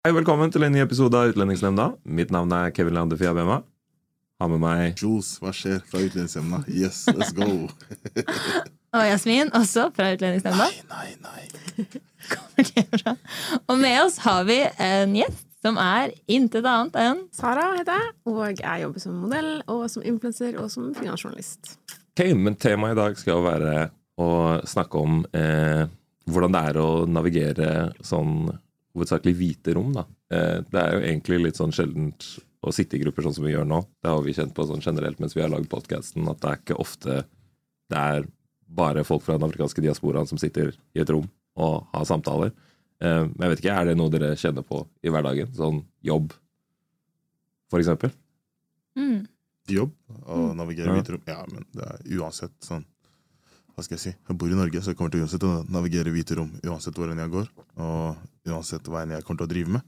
Hei, velkommen til en ny episode av Utlendingsnemnda. Mitt navn er Kevin Lande Fiabema. Har med meg Jules, hva skjer fra Utlendingsnemnda? Yes, let's go! Og Jasmin, også fra Utlendingsnemnda. nei, nei. Kommer det bra? Og med oss har vi en gjest som er intet annet enn Sara heter jeg, og jeg jobber som modell, og som influenser og som finansjournalist. Ok, men Temaet i dag skal jo være å snakke om eh, hvordan det er å navigere sånn hovedsakelig hvite rom. da. Eh, det er jo egentlig litt sånn sjeldent å sitte i grupper sånn som vi gjør nå. Det har vi kjent på sånn generelt mens vi har lagd podkasten, at det er ikke ofte det er bare folk fra den afrikanske diasporaen som sitter i et rom og har samtaler. Eh, men jeg vet ikke, er det noe dere kjenner på i hverdagen? Sånn jobb, for eksempel? mm. Jobb Å navigere i hvite rom. Ja, men det er uansett sånn Hva skal jeg si? Jeg bor i Norge, så jeg kommer til uansett å navigere hvite rom uansett hvor enn jeg går. Og uansett hva enn jeg kommer til å drive med.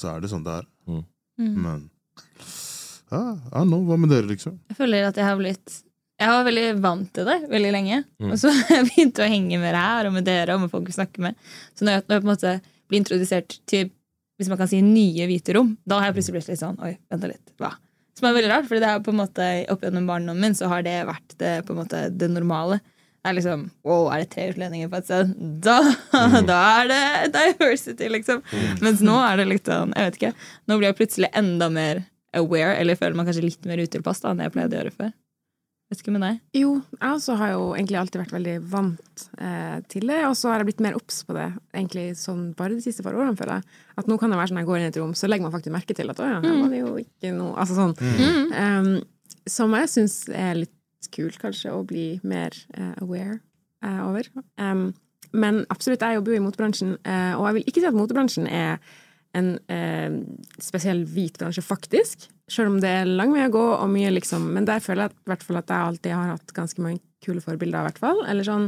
Så er det sånn det er. Mm. Mm. Men ja, ja nå, hva med dere, liksom? Jeg føler at jeg har blitt Jeg var veldig vant til det veldig lenge. Mm. Og så har jeg begynt å henge med det her og med dere og med folk vi snakker med. Så når jeg, når jeg på en måte blir introdusert til hvis man kan si nye hvite rom, da har jeg plutselig blitt litt sånn Oi, vent litt. Hva? Som er veldig rart, for det er på en måte opp gjennom barndommen min så har det vært det, på en måte, det normale. Er liksom Wow, er det tre utlendinger på et sted? Da, da er det diversity, liksom. Mens nå er det litt sånn Jeg vet ikke. Nå blir jeg plutselig enda mer aware, eller føler meg kanskje litt mer utilpass da, enn jeg pleide å gjøre før. Vet ikke med deg. Jo, jeg også har jo egentlig alltid vært veldig vant eh, til det, og så har jeg blitt mer obs på det egentlig sånn bare de siste par årene, føler jeg. At nå kan det være sånn at jeg går inn i et rom, så legger man faktisk merke til at å ja, her var det jo ikke noe Altså sånn. Um, som jeg syns er litt kult, kanskje, å bli mer uh, aware uh, over. Um, men absolutt, jeg jobber jo i motebransjen, uh, og jeg vil ikke si at motebransjen er en spesiell hvit bransje, faktisk. Selv om det er lang vei å gå, og mye liksom Men der føler jeg at, at jeg alltid har hatt ganske mange kule forbilder, i hvert fall. Eller sånn.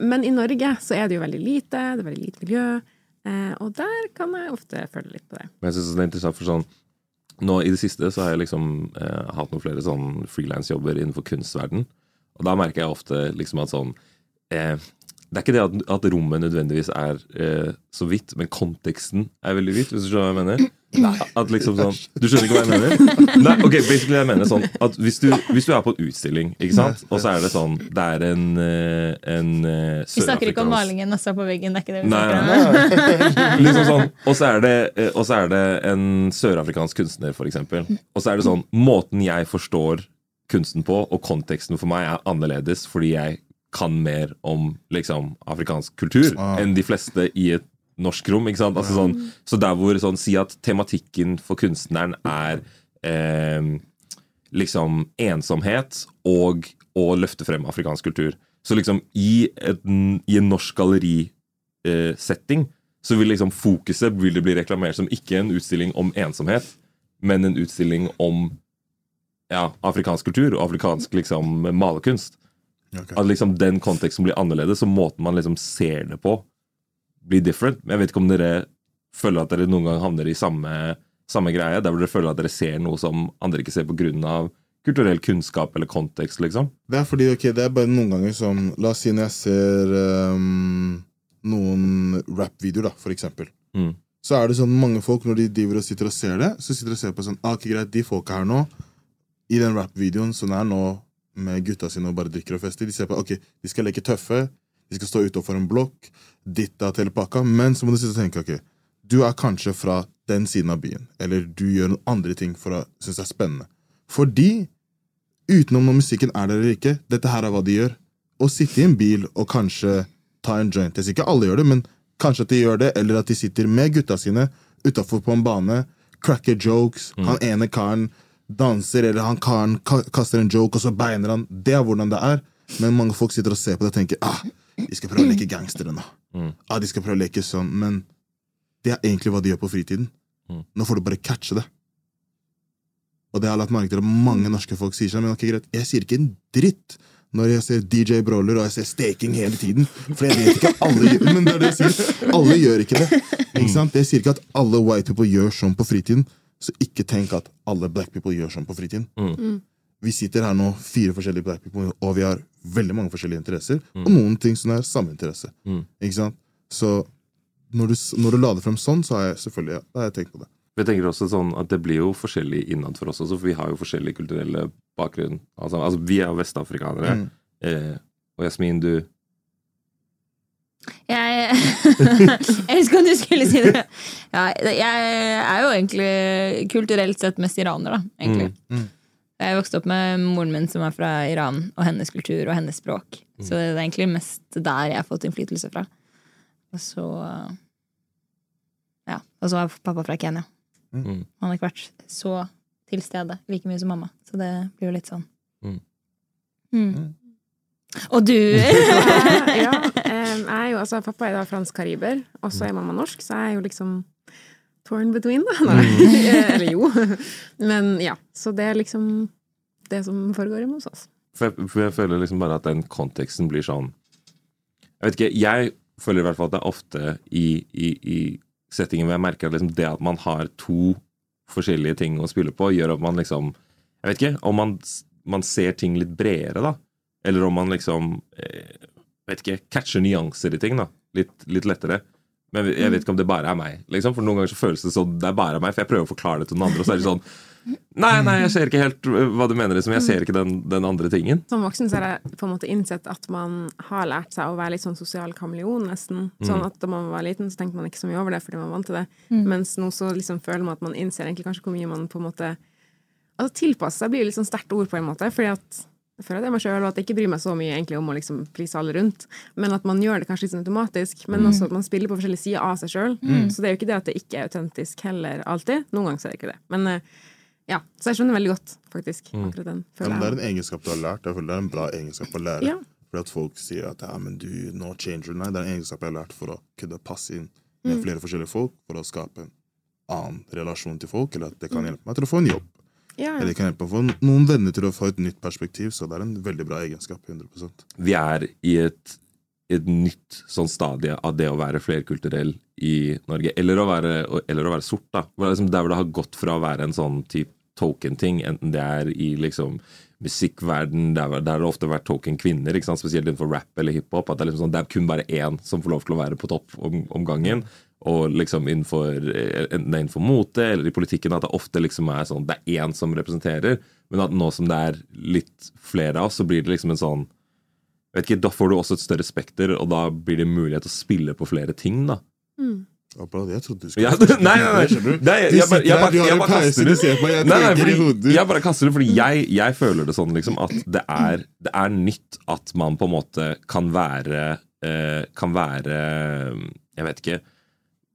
Men i Norge så er det jo veldig lite, det er veldig lite miljø, og der kan jeg ofte føle litt på det. Men jeg synes det er interessant for sånn Nå i det siste så har jeg liksom eh, hatt noen flere sånn frilansjobber innenfor kunstverden. Og da merker jeg ofte liksom at sånn eh, Det er ikke det at, at rommet nødvendigvis er eh, så hvitt, men konteksten er veldig hvitt, hvis du skjønner hva jeg mener? At liksom sånn Du skjønner ikke hva jeg mener? Nei, ok, basically jeg mener sånn at hvis du, hvis du er på en utstilling, ikke sant, og så er det sånn Det er en, eh, en eh, Vi snakker ikke om malingen også på veggen. det er ikke det vi snakker om. nei, liksom sånn. Og så er det, eh, og så er det en sørafrikansk kunstner, for eksempel. Og så er det sånn Måten jeg forstår kunsten på, og konteksten for meg, er annerledes fordi jeg kan mer om liksom afrikansk kultur Ah. enn de fleste i et norsk rom. ikke sant? Altså sånn, så der hvor sånn, Si at tematikken for kunstneren er eh, liksom ensomhet og å løfte frem afrikansk kultur. Så liksom i, et, i en norsk gallerisetting så vil liksom fokuset vil det bli reklamert som ikke en utstilling om ensomhet, men en utstilling om ja, afrikansk kultur og afrikansk liksom malerkunst. Ok. At liksom den konteksten blir annerledes, og måten man liksom ser det på, blir different. Jeg vet ikke om dere føler at dere noen gang havner i samme, samme greie, der hvor dere føler at dere ser noe som andre ikke ser pga. kulturell kunnskap eller kontekst, liksom. Det er fordi, ok, det er bare noen ganger som La oss si når jeg ser um, noen rap-videoer, da, for eksempel. Mm. Så er det sånn mange folk, når de driver og sitter og ser det, så sitter de og ser på sånn ah, ikke greit, de folka her nå, i den rap-videoen som er nå med gutta sine og bare drikker og fester, de ser på ok, de skal leke tøffe, de skal stå utafor en blokk, ditta til pakka. Men så må du sitte og tenke ok, du er kanskje fra den siden av byen, eller du gjør noen andre ting for å synes det er spennende. Fordi, utenom når musikken er der eller ikke, dette her er hva de gjør. Å sitte i en bil og kanskje ta en joint. Jeg sier ikke alle gjør det, men kanskje at de gjør det, eller at de sitter med gutta sine utafor på en bane, cracker jokes, han ene karen danser, eller han karen kaster en joke, og så beiner han. Det er hvordan det er. Men mange folk sitter og ser på det og tenker ah, de skal prøve å leke gangstere nå. Ah, de skal prøve å leke sånn. Men det er egentlig hva de gjør på fritiden. Nå får du bare catche det. Og det har lagt merke til at mange norske folk sier sånn, men ok, greit, jeg sier ikke en dritt når jeg ser DJ Brawler og jeg ser steking hele tiden. For jeg vet ikke at alle gjør Men det er det jeg sier. Alle gjør ikke det. Ikke sant? Jeg sier ikke at alle white people gjør sånn på fritiden. Så ikke tenk at alle black people gjør sånn på fritiden. Vi sitter her nå, fire forskjellige black people, og vi har veldig mange forskjellige interesser. Og noen ting som er samme interesse. Ikke sant? Så når du, når du lader frem sånn, så har jeg selvfølgelig ja, har jeg tenkt på det. Jeg tenker også sånn at Det blir jo forskjellig innad for oss også, for vi har jo forskjellig kulturelle bakgrunn. Altså, altså Vi er jo vestafrikanere. Mm. Eh, og Jasmin, du Jeg Jeg husker om du skulle si det. Ja, jeg er jo egentlig kulturelt sett mest iraner, da. egentlig. Mm, mm. Jeg vokste opp med moren min som er fra Iran, og hennes kultur og hennes språk. Så det er egentlig mest der jeg har fått innflytelse fra. Og så Ja. Og så er pappa fra Kenya. Mm. Han har ikke vært så til stede like mye som mamma, så det blir jo litt sånn. Mm. Mm. Og du ja, jeg er jo, altså, pappa er da fransk-kariber, og så er mamma norsk, så jeg er jo liksom torn between, da. Nei. Eller jo. Men ja, så det er liksom det som foregår hjemme hos oss. For jeg, for jeg føler liksom bare at den konteksten blir sånn Jeg vet ikke, jeg føler i hvert fall at det er ofte i, i, i settingen hvor jeg merker at liksom det at man har to forskjellige ting å spille på, gjør at man liksom Jeg vet ikke om man, man ser ting litt bredere, da. Eller om man liksom eh, vet ikke, catcher nyanser i ting, da. Litt, litt lettere. Men jeg vet ikke om det bare er meg. Liksom. For noen ganger så føles det sånn det er bare meg, for jeg prøver å forklare det til noen andre, og så er det sånn Nei, nei, jeg ser ikke helt øh, hva du mener. Liksom. Jeg ser ikke den, den andre tingen. Som voksen så har jeg på en måte innsett at man har lært seg å være litt sånn sosial kameleon, nesten. Sånn at da man var liten, så tenkte man ikke så mye over det fordi man var vant til det. Mens nå så liksom føler man at man innser egentlig kanskje hvor mye man på en måte Altså tilpasse seg blir jo litt sånn sterkt ord på en måte, fordi at føler det meg sjøl, og at jeg ikke bryr meg så mye egentlig om å liksom please alle rundt, men at man gjør det kanskje litt sånn automatisk. Men også at man spiller på forskjellige sider av seg sjøl. Så det er jo ikke det at det ikke er autentisk heller, alltid. Noen ganger så er det ikke det. Men eh, ja, så jeg skjønner veldig godt, faktisk, akkurat den. Ja, føler men det er en egenskap du har lært. Jeg føler det er en bra egenskap å lære. Ja. Fordi at folk sier at ja, men du, no changer. Nei, det er en egenskap jeg har lært for å kunne passe inn med flere forskjellige folk, for å skape en annen relasjon til folk, eller at det kan hjelpe meg til å få en jobb. Ja, Eller det kan hjelpe å få noen venner til å få et nytt perspektiv, så det er en veldig bra egenskap. 100% Vi er i et, et nytt sånn stadie av det å være flerkulturell i Norge. Eller å være, eller å være sort, da. Det er liksom Der hvor det har gått fra å være en sånn type token-ting, enten det er i liksom musikkverden, der, der har det ofte vært token kvinner, ikke sant? spesielt innenfor rap eller hiphop. At det er, liksom sånn, det er kun bare én som får lov til å være på topp om, om gangen. Og liksom innenfor, eh, enten det er innenfor mote eller i politikken, at det ofte liksom er sånn det er én som representerer. Men at nå som det er litt flere av oss, så blir det liksom en sånn jeg vet ikke, Da får du også et større spekter, og da blir det mulighet til å spille på flere ting. da Mm. bra, jeg trodde du skulle ja, Nei, nei, nei, nei jeg, bare- kaster det jeg bare kaster det fordi jeg, jeg føler det sånn liksom at det er, det er nytt at man på en måte kan være eh, Kan være Jeg vet ikke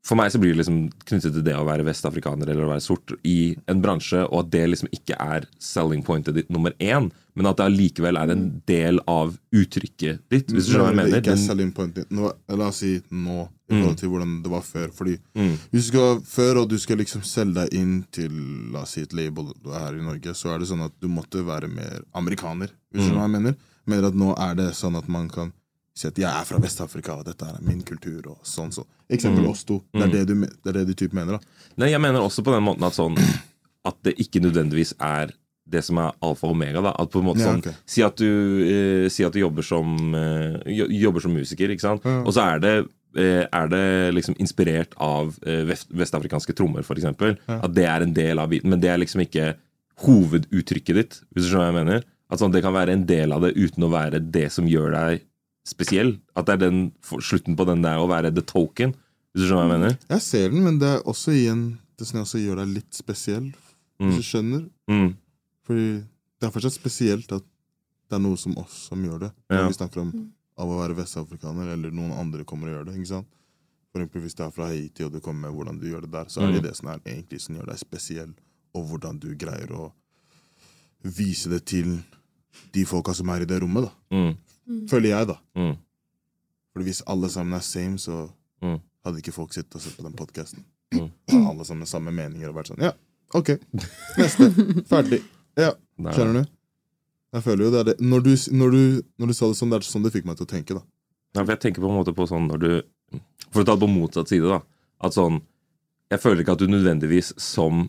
for meg så blir det liksom knyttet til det å være vestafrikaner eller å være sort i en bransje, og at det liksom ikke er selling pointet ditt nummer én, men at det allikevel er en del av uttrykket ditt. Hvis du skjønner hva jeg mener. det ikke er selling pointet ditt. Nå, la oss si nå, i Mm. forhold til hvordan det var før. Fordi Mm. hvis du skal før, og du skal liksom selge deg inn til la oss si et label her i Norge, så er det sånn at du måtte være mer amerikaner. Hvis du Mm. skjønner hva jeg mener? Mener at nå er det sånn at man kan si at jeg er fra Vest-Afrika, og dette er min kultur, og sånn så. Eksempel Mm. oss to. Det er Mm. det du, det er det du typ mener, da. Nei, jeg mener også på den måten at sånn At det ikke nødvendigvis er det som er alfa og omega. da At på en måte Ja, sånn ok. Si at du, eh, si at du jobber, som, eh, jobber som musiker, ikke sant? Ja. Og så er det eh, er det liksom inspirert av eh, vestafrikanske trommer, f.eks. Ja. At det er en del av biten. Men det er liksom ikke hoveduttrykket ditt, hvis du skjønner hva jeg mener. At sånn, Det kan være en del av det uten å være det som gjør deg spesiell. At det er den slutten på den der å være the token. Hvis du skjønner hva jeg mener? Jeg ser den, men det er også igjen det som også gjør deg litt spesiell. Mm. Hvis du skjønner. Mm. Fordi det er fortsatt spesielt at det er noe som oss som gjør det. Når Ja. vi snakker om av å være vestafrikaner, eller noen andre kommer og gjør det. ikke sant? For eksempel Hvis du er fra Haiti og du kommer med hvordan du gjør det der, så er det Mm. det som er egentlig som gjør deg spesiell, og hvordan du greier å vise det til de folka som er i det rommet. da. Mm. Føler jeg, da. Mm. For hvis alle sammen er same, så Mm. hadde ikke folk sittet og sett på den podkasten. Mm. Alle sammen med samme meninger og vært sånn Ja, OK. Neste. Ferdig. Ja, er skjønner du? Jeg føler jo det er det. Når du, når du, når du sa det sånn, det er sånn det fikk meg til å tenke, da. Ja, for jeg tenker på en måte på sånn når du For å ta det på motsatt side, da. At sånn Jeg føler ikke at du nødvendigvis som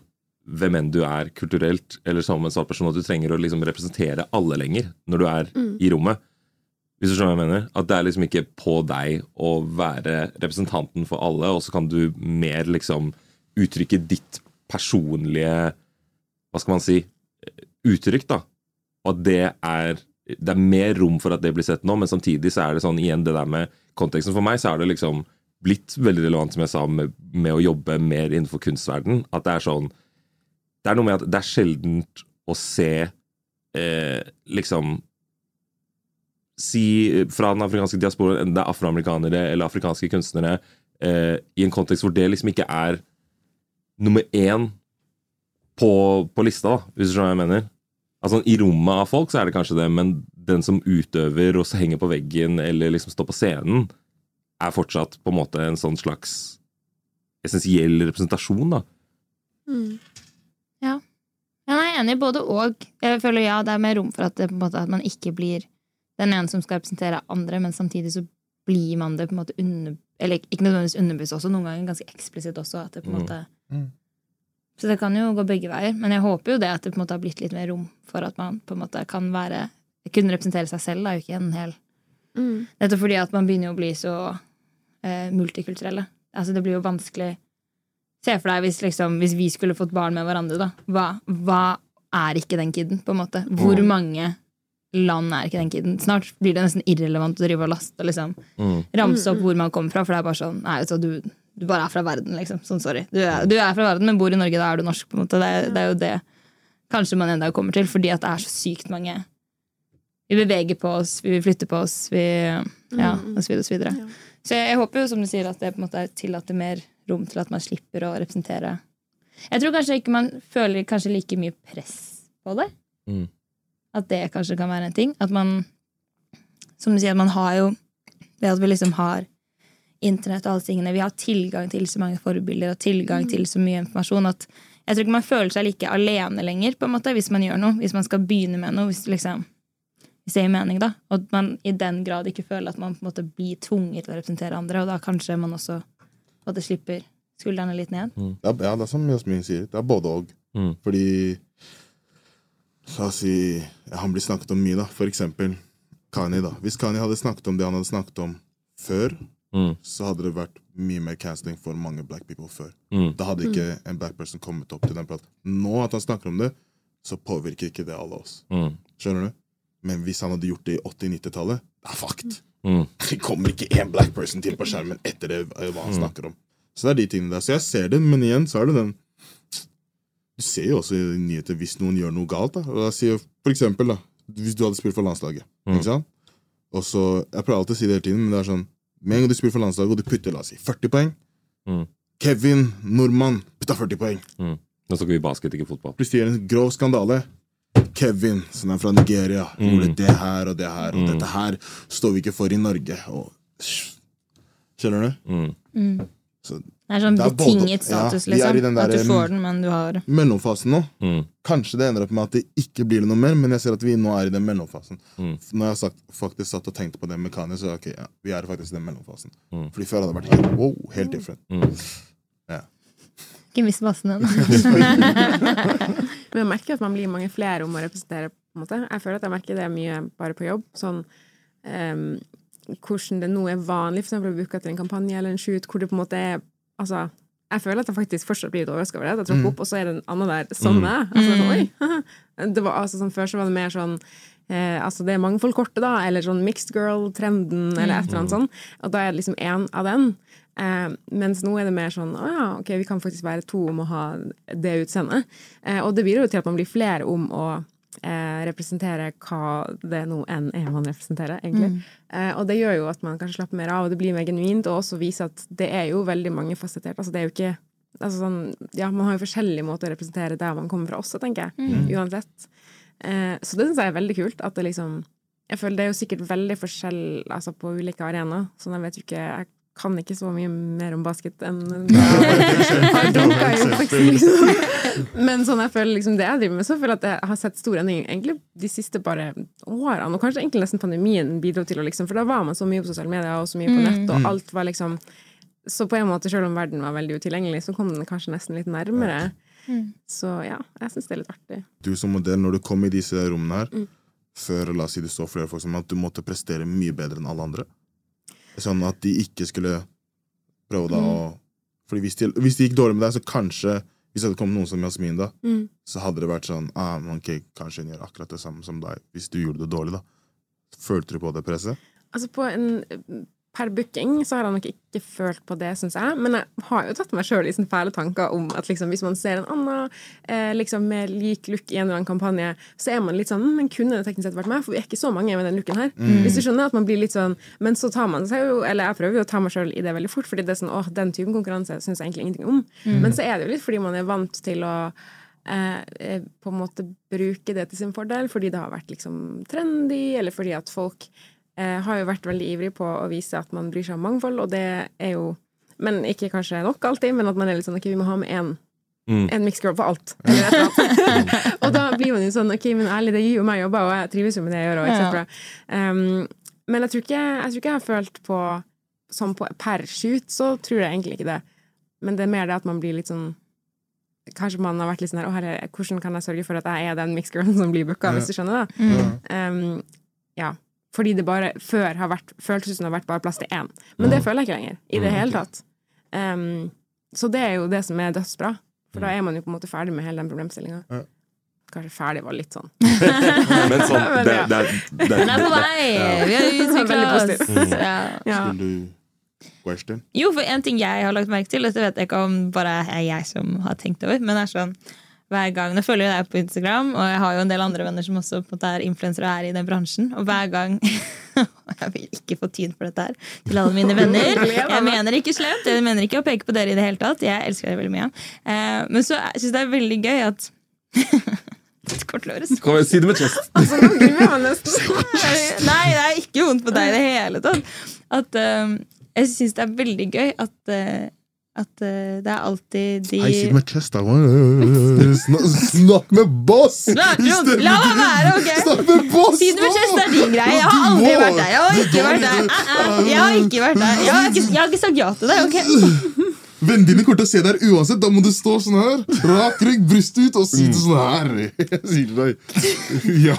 hvem enn du er kulturelt, eller som en svart person, at du trenger å liksom representere alle lenger når du er i rommet. Hvis du skjønner hva jeg mener? At det er liksom ikke på deg å være representanten for alle, og så kan du mer liksom uttrykke ditt personlige Hva skal man si? Uttrykk, da. Og at det er det er mer rom for at det blir sett nå, men samtidig så er det sånn igjen det der med konteksten for meg, så er det liksom blitt veldig relevant, som jeg sa, med, med å jobbe mer innenfor kunstverden. At det er sånn Det er noe med at det er sjeldent å se eh, liksom Si fra den afrikanske diasporaen, enten det er afroamerikanere eller afrikanske kunstnere, eh, i en kontekst hvor det liksom ikke er nummer én på, på lista, da, hvis du skjønner hva jeg mener. Altså I rommet av folk så er det kanskje det, men den som utøver og så henger på veggen eller liksom står på scenen, er fortsatt på en måte en sånn slags essensiell representasjon, da. Ja, jeg er enig i både og. Jeg føler ja, det er mer rom for at, måte, at man ikke blir den ene som skal representere andre, men samtidig så blir man det på en måte under... Eller ikke nødvendigvis underbevisst også, noen ganger ganske eksplisitt også. At det på en Mm. måte Mm. Så det kan jo gå begge veier. Men jeg håper jo det at det på en måte har blitt litt mer rom for at man på en måte kan være kunne representere seg selv, da, ikke en hel Mm. Nettopp fordi at man begynner jo å bli så eh, multikulturelle. Altså Det blir jo vanskelig Se for deg hvis, liksom, hvis vi skulle fått barn med hverandre, da. Hva, hva er ikke den kiden, på en måte? Hvor Mm. mange land er ikke den kiden? Snart blir det nesten irrelevant å drive og laste liksom Mm. ramse opp hvor man kommer fra, for det er bare sånn Nei, så du, du, bare er fra verden, liksom. Sånn, sorry. Du er, du er fra verden, men bor i Norge, da er du norsk, på en måte. Det, er- det er jo det kanskje man enda kommer til, fordi at det er så sykt mange Vi beveger på oss, vi flytter på oss, vi Ja, og så videre og så videre. Ja. Så jeg, jeg håper jo, som du sier, at det på en måte tillater mer rom til at man slipper å representere Jeg tror kanskje ikke man føler kanskje like mye press på det. Mm. At det kanskje kan være en ting. At man Som du sier, at man har jo Ved at vi liksom har internett og alle tingene, vi har tilgang til så mange forbilder og tilgang til så mye informasjon at jeg tror ikke man føler seg like alene lenger på en måte, hvis man gjør noe. Hvis man skal begynne med noe. Hvis, liksom, hvis det gir mening, da. Og at man i den grad ikke føler at man på en måte blir tvunget til å representere andre. Og da kanskje man også at det slipper skuldrene litt ned. Det er, ja, det er som Jasmin sier. Det er både og. Mm. Fordi La oss si ja, Han blir snakket om mye, da. For eksempel Kanye. da. Hvis Kanye hadde snakket om det han hadde snakket om før, Mm. så hadde det vært mye mer canceling for mange black people før. Mm. Da hadde ikke en black person kommet opp til den praten. Nå at han snakker om det, så påvirker ikke det alle oss. Mm. Skjønner du? Men hvis han hadde gjort det i 80-90-tallet, det er fucked. Mm. Det kommer ikke én black person til på skjermen etter det eh, hva han Mm. snakker om. Så det er de tingene der. Så jeg ser det, men igjen så er det den Du ser jo også i nyheter hvis noen gjør noe galt. da. Og jeg sier for eksempel, da, hvis du hadde spilt for landslaget. Mm. Ikke sant? Og så, Jeg prøver alltid å si det hele tiden, men det er sånn Med en gang du spiller for landslaget og du putter la oss si, 40 poeng Mm. Kevin Nordmann putta 40 poeng. Mm. Nå snakker vi basket, ikke fotball. Plutselig er det en grov skandale. Kevin, som er fra Nigeria, Mm. gjorde det her og det her, og Mm. dette her står vi ikke for i Norge. Og... Skjønner du? Mm. Så Det er sånn Det er både- betinget status, ja, vi er i liksom. den at du får den, men du har mellomfasen nå Mm. Kanskje det ender opp med at det ikke blir noe mer, men jeg ser at vi nå er i den mellomfasen. Mm. Når jeg har sagt, faktisk satt og tenkt på det mekanisk, så ok, ja, vi er faktisk i den mellomfasen. Mm. Fordi før hadde det vært helt, wow, helt different. Mm. ikke mist bassen ennå. Men jeg merker at man blir mange flere om å representere. på en måte. Jeg føler at jeg merker det mye bare på jobb. Sånn um, hvordan det nå er vanlig for eksempel å booke etter en kampanje eller en shoot, hvor det på en måte er altså, jeg føler at jeg faktisk fortsatt blir litt overraska over det. Jeg tråkker opp, og så er det en annen der som meg. Altså, sånn, oi, det var, altså, sånn, før så var det mer sånn eh, Altså det er mangfoldkortet, da, eller sånn mixed girl-trenden, eller et eller annet sånn. Og da er det liksom én av den. Eh, mens nå er det mer sånn å ja, ok, vi kan faktisk være to om å ha det utseendet. Eh, og det bidrar jo til at man blir flere om å eh, representere hva det nå enn er man representerer, egentlig. Eh, og det gjør jo at man kanskje slapper mer av, og det blir mer genuint, og også viser at det er jo veldig mangefasettert. Altså det er jo ikke altså sånn, Ja, man har jo forskjellige måter å representere der man kommer fra også, tenker jeg. Uansett. Eh, så det syns jeg er veldig kult. At det liksom Jeg føler det er jo sikkert veldig forskjell altså på ulike arenaer. Sånn jeg vet jo ikke Jeg kan ikke så mye mer om basket enn Jeg dunka i oppveksten, liksom. Men sånn jeg føler liksom det jeg driver med, så føler jeg at jeg har sett stor endring egentlig de siste bare årene. Og kanskje egentlig nesten pandemien bidro til å liksom For da var man så mye på sosiale medier og så mye på nett, og alt var liksom Så på en måte, selv om verden var veldig utilgjengelig, så kom den kanskje nesten litt nærmere. Så ja, jeg syns det er litt artig. Du som modell, når du kom i disse rommene her, før la oss si det står flere folk som at du måtte prestere mye bedre enn alle andre? Sånn at de ikke skulle prøve da å Fordi hvis, de, det gikk dårlig med deg, så kanskje hvis det hadde kommet noen som Jasmin, da, så hadde det vært sånn ah, okay, ok, Kanskje hun gjør akkurat det samme som deg, hvis du gjorde det dårlig, da. Følte du på det presset? Altså på en Per booking så har jeg nok ikke følt på det, syns jeg. Men jeg har jo tatt meg sjøl i sånne fæle tanker om at liksom, hvis man ser en annen eh, liksom med lik look i en eller annen kampanje, så er man litt sånn «Hm, Men kunne det teknisk sett vært meg? For vi er ikke så mange med den looken her. Hvis du skjønner at man blir litt sånn Men så tar man seg jo Eller jeg prøver jo å ta meg sjøl i det veldig fort, fordi det er sånn åh, den typen konkurranse syns jeg egentlig ingenting om. Men så er det jo litt fordi man er vant til å eh, eh, på en måte bruke det til sin fordel, fordi det har vært liksom trendy, eller fordi at folk har jo vært veldig ivrig på å vise at man bryr seg om mangfold, og det er jo Men ikke kanskje nok alltid, men at man er litt sånn ok, vi må ha med én en mixed girl på alt. Og da blir man jo sånn ok, men ærlig, det gir jo meg jobber, og jeg trives jo med det jeg gjør, og ja. Um, men jeg tror, ikke, jeg tror ikke jeg har følt på Som på per shoot, så tror jeg egentlig ikke det. Men det er mer det at man blir litt sånn Kanskje man har vært litt sånn her herre, hvordan kan jeg sørge for at jeg er den mixed girlen som blir booka, hvis du skjønner det? Um, ja. Fordi det bare før har vært føltes som det har vært bare plass til én. Men det føler jeg ikke lenger. I det hele tatt. Um, så det er jo det som er dødsbra. For da er man jo på en måte ferdig med hele den problemstillinga. Ja. Kanskje ferdig var litt sånn. Men sånn, Men det, det, det, Den er på vei! Vi har utvikla oss. positivt. Ja. Ja. Question? Jo, for en ting jeg har lagt merke til, dette vet jeg ikke om bare er jeg som har tenkt over, men det er sånn hver gang, Nå følger jeg deg på Instagram, og jeg har jo en del andre venner som også på en måte er influensere og er i den bransjen. Og hver gang Jeg vil ikke få tyn for dette her til alle mine venner. Jeg mener ikke slemt, jeg mener ikke å peke på dere i det hele tatt. Jeg elsker dere veldig mye. Eh, men så syns jeg det er veldig gøy at til Kom igjen, si det med chest. Altså, nå gruer jeg meg nesten. Nei, det er ikke vondt på deg i det hele tatt. At, eh, jeg syns det er veldig gøy at, eh, at uh, det er alltid de Hei, si det med chest, da. Snak, snakk med boss! La- la meg være, ok? Snakk med boss! Siden med det er din greie. Jeg har aldri vært der. Jeg har ikke vært der. Jeg har ikke vært der. Jeg har ikke, jeg har ikke sagt ja til det. ok? Vennene dine kommer til å se deg uansett. Da må du stå sånn her. Rak rygg, bryst ut, og si det sånn her. Jeg sier det deg. Ja.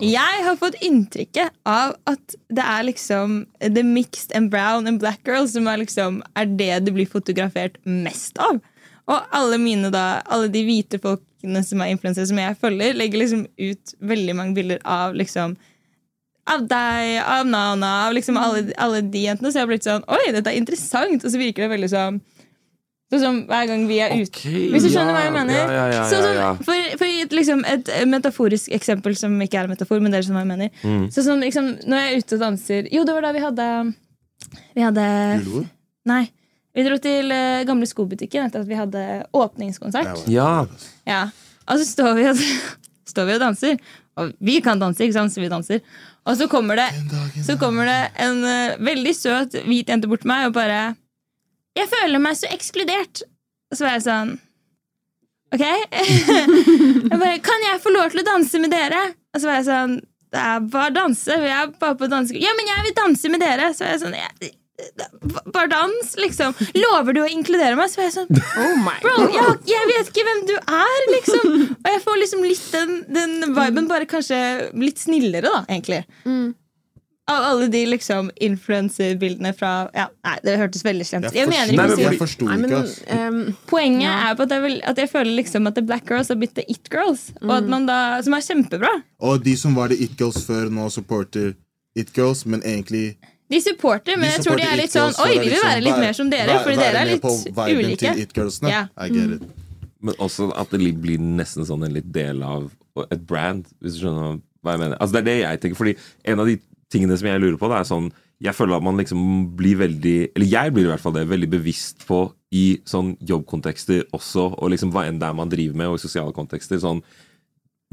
Jeg har fått inntrykket av at det er liksom the mixed and brown and black girls som er liksom er det det blir fotografert mest av. Og alle mine da, alle de hvite folkene som er influensere som jeg følger, legger liksom ut veldig mange bilder av liksom av deg, av Nana, av liksom alle, alle de jentene. Så jeg har blitt sånn Oi, dette er interessant! Og så virker det veldig sånn Sånn som hver gang vi er ute Hvis du skjønner hva jeg mener? Ja, ja, ja, Sånn ja, som- ja. For, for et, liksom, et metaforisk eksempel som ikke er en metafor, men dere skjønner hva jeg mener. Mm. Sånn som liksom, når jeg er ute og danser Jo, det var da vi hadde Vi hadde Julebord? Nei. Vi dro til uh, gamle skobutikken etter at vi hadde åpningskonsert. Ja. Ja. Og så står vi og, står vi og danser. Og vi kan danse, ikke sant? Så vi danser. Og så kommer det, så kommer det en uh, veldig søt hvit jente bort til meg og bare 'Jeg føler meg så ekskludert'. Og så var jeg sånn Ok. jeg bare 'Kan jeg få lov til å danse med dere?' Og så var jeg sånn Det er bare danse. Vi er bare på danse... Ja, men jeg vil danse med dere! Så var jeg sånn jeg, Bare dans, liksom. Lover du å inkludere meg? Så var jeg sånn Oh Bro, jeg, jeg vet ikke hvem du er, liksom. Og jeg får liksom litt den, den viben, bare kanskje litt snillere, da, egentlig. Av alle de liksom influenserbildene fra ja, Nei, det hørtes veldig slemt ut. Jeg Jeg mener ikke Nei, jeg forsto men ikke, ass. ehm, Poenget Ja. er på at jeg, vil, at jeg føler liksom at the black girls har blitt the it girls. Og at man da, Som er kjempebra. Og de som var the it girls før, nå supporter it girls, men egentlig De supporter, men de jeg tror de er litt sånn Oi, vi vil liksom være litt mer som dere, fordi dere er litt ulike. Yeah. it. Men også at det blir nesten sånn en litt del av et brand, hvis du skjønner hva jeg mener. Altså Det er det jeg tenker, fordi en av de tingene som jeg lurer på, det er sånn Jeg føler at man liksom blir veldig Eller jeg blir i hvert fall det, veldig bevisst på i sånn jobbkontekster også, og liksom hva enn det er man driver med, og i sosiale kontekster. sånn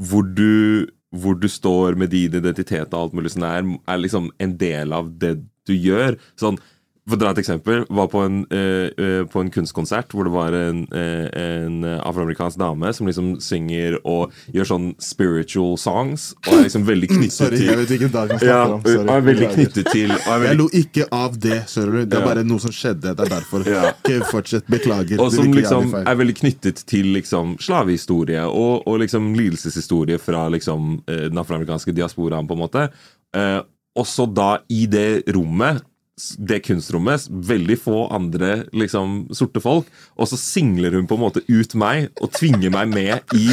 hvor du, hvor du står med din identitet og alt mulig sånn er, er liksom en del av det du gjør. Sånn, for å dra et eksempel, var på en, uh, på en kunstkonsert hvor det var en, uh, en afroamerikansk dame som liksom synger og gjør sånn spiritual songs, og er liksom veldig knyttet Sorry, jeg vet ikke dag han ja, om. Sorry. og er veldig knyttet til er Jeg lo ikke av det, skjønner du. Det er Ja. bare noe som skjedde. Det er derfor. Ja. Ikke fortsett. Beklager. Og som liksom er veldig knyttet til liksom slavehistorie og, og liksom lidelseshistorie fra liksom den afroamerikanske diasporaen, på en måte. Uh, også da i det rommet, det kunstrommet, veldig få andre liksom sorte folk, og så singler hun på en måte ut meg og tvinger meg med i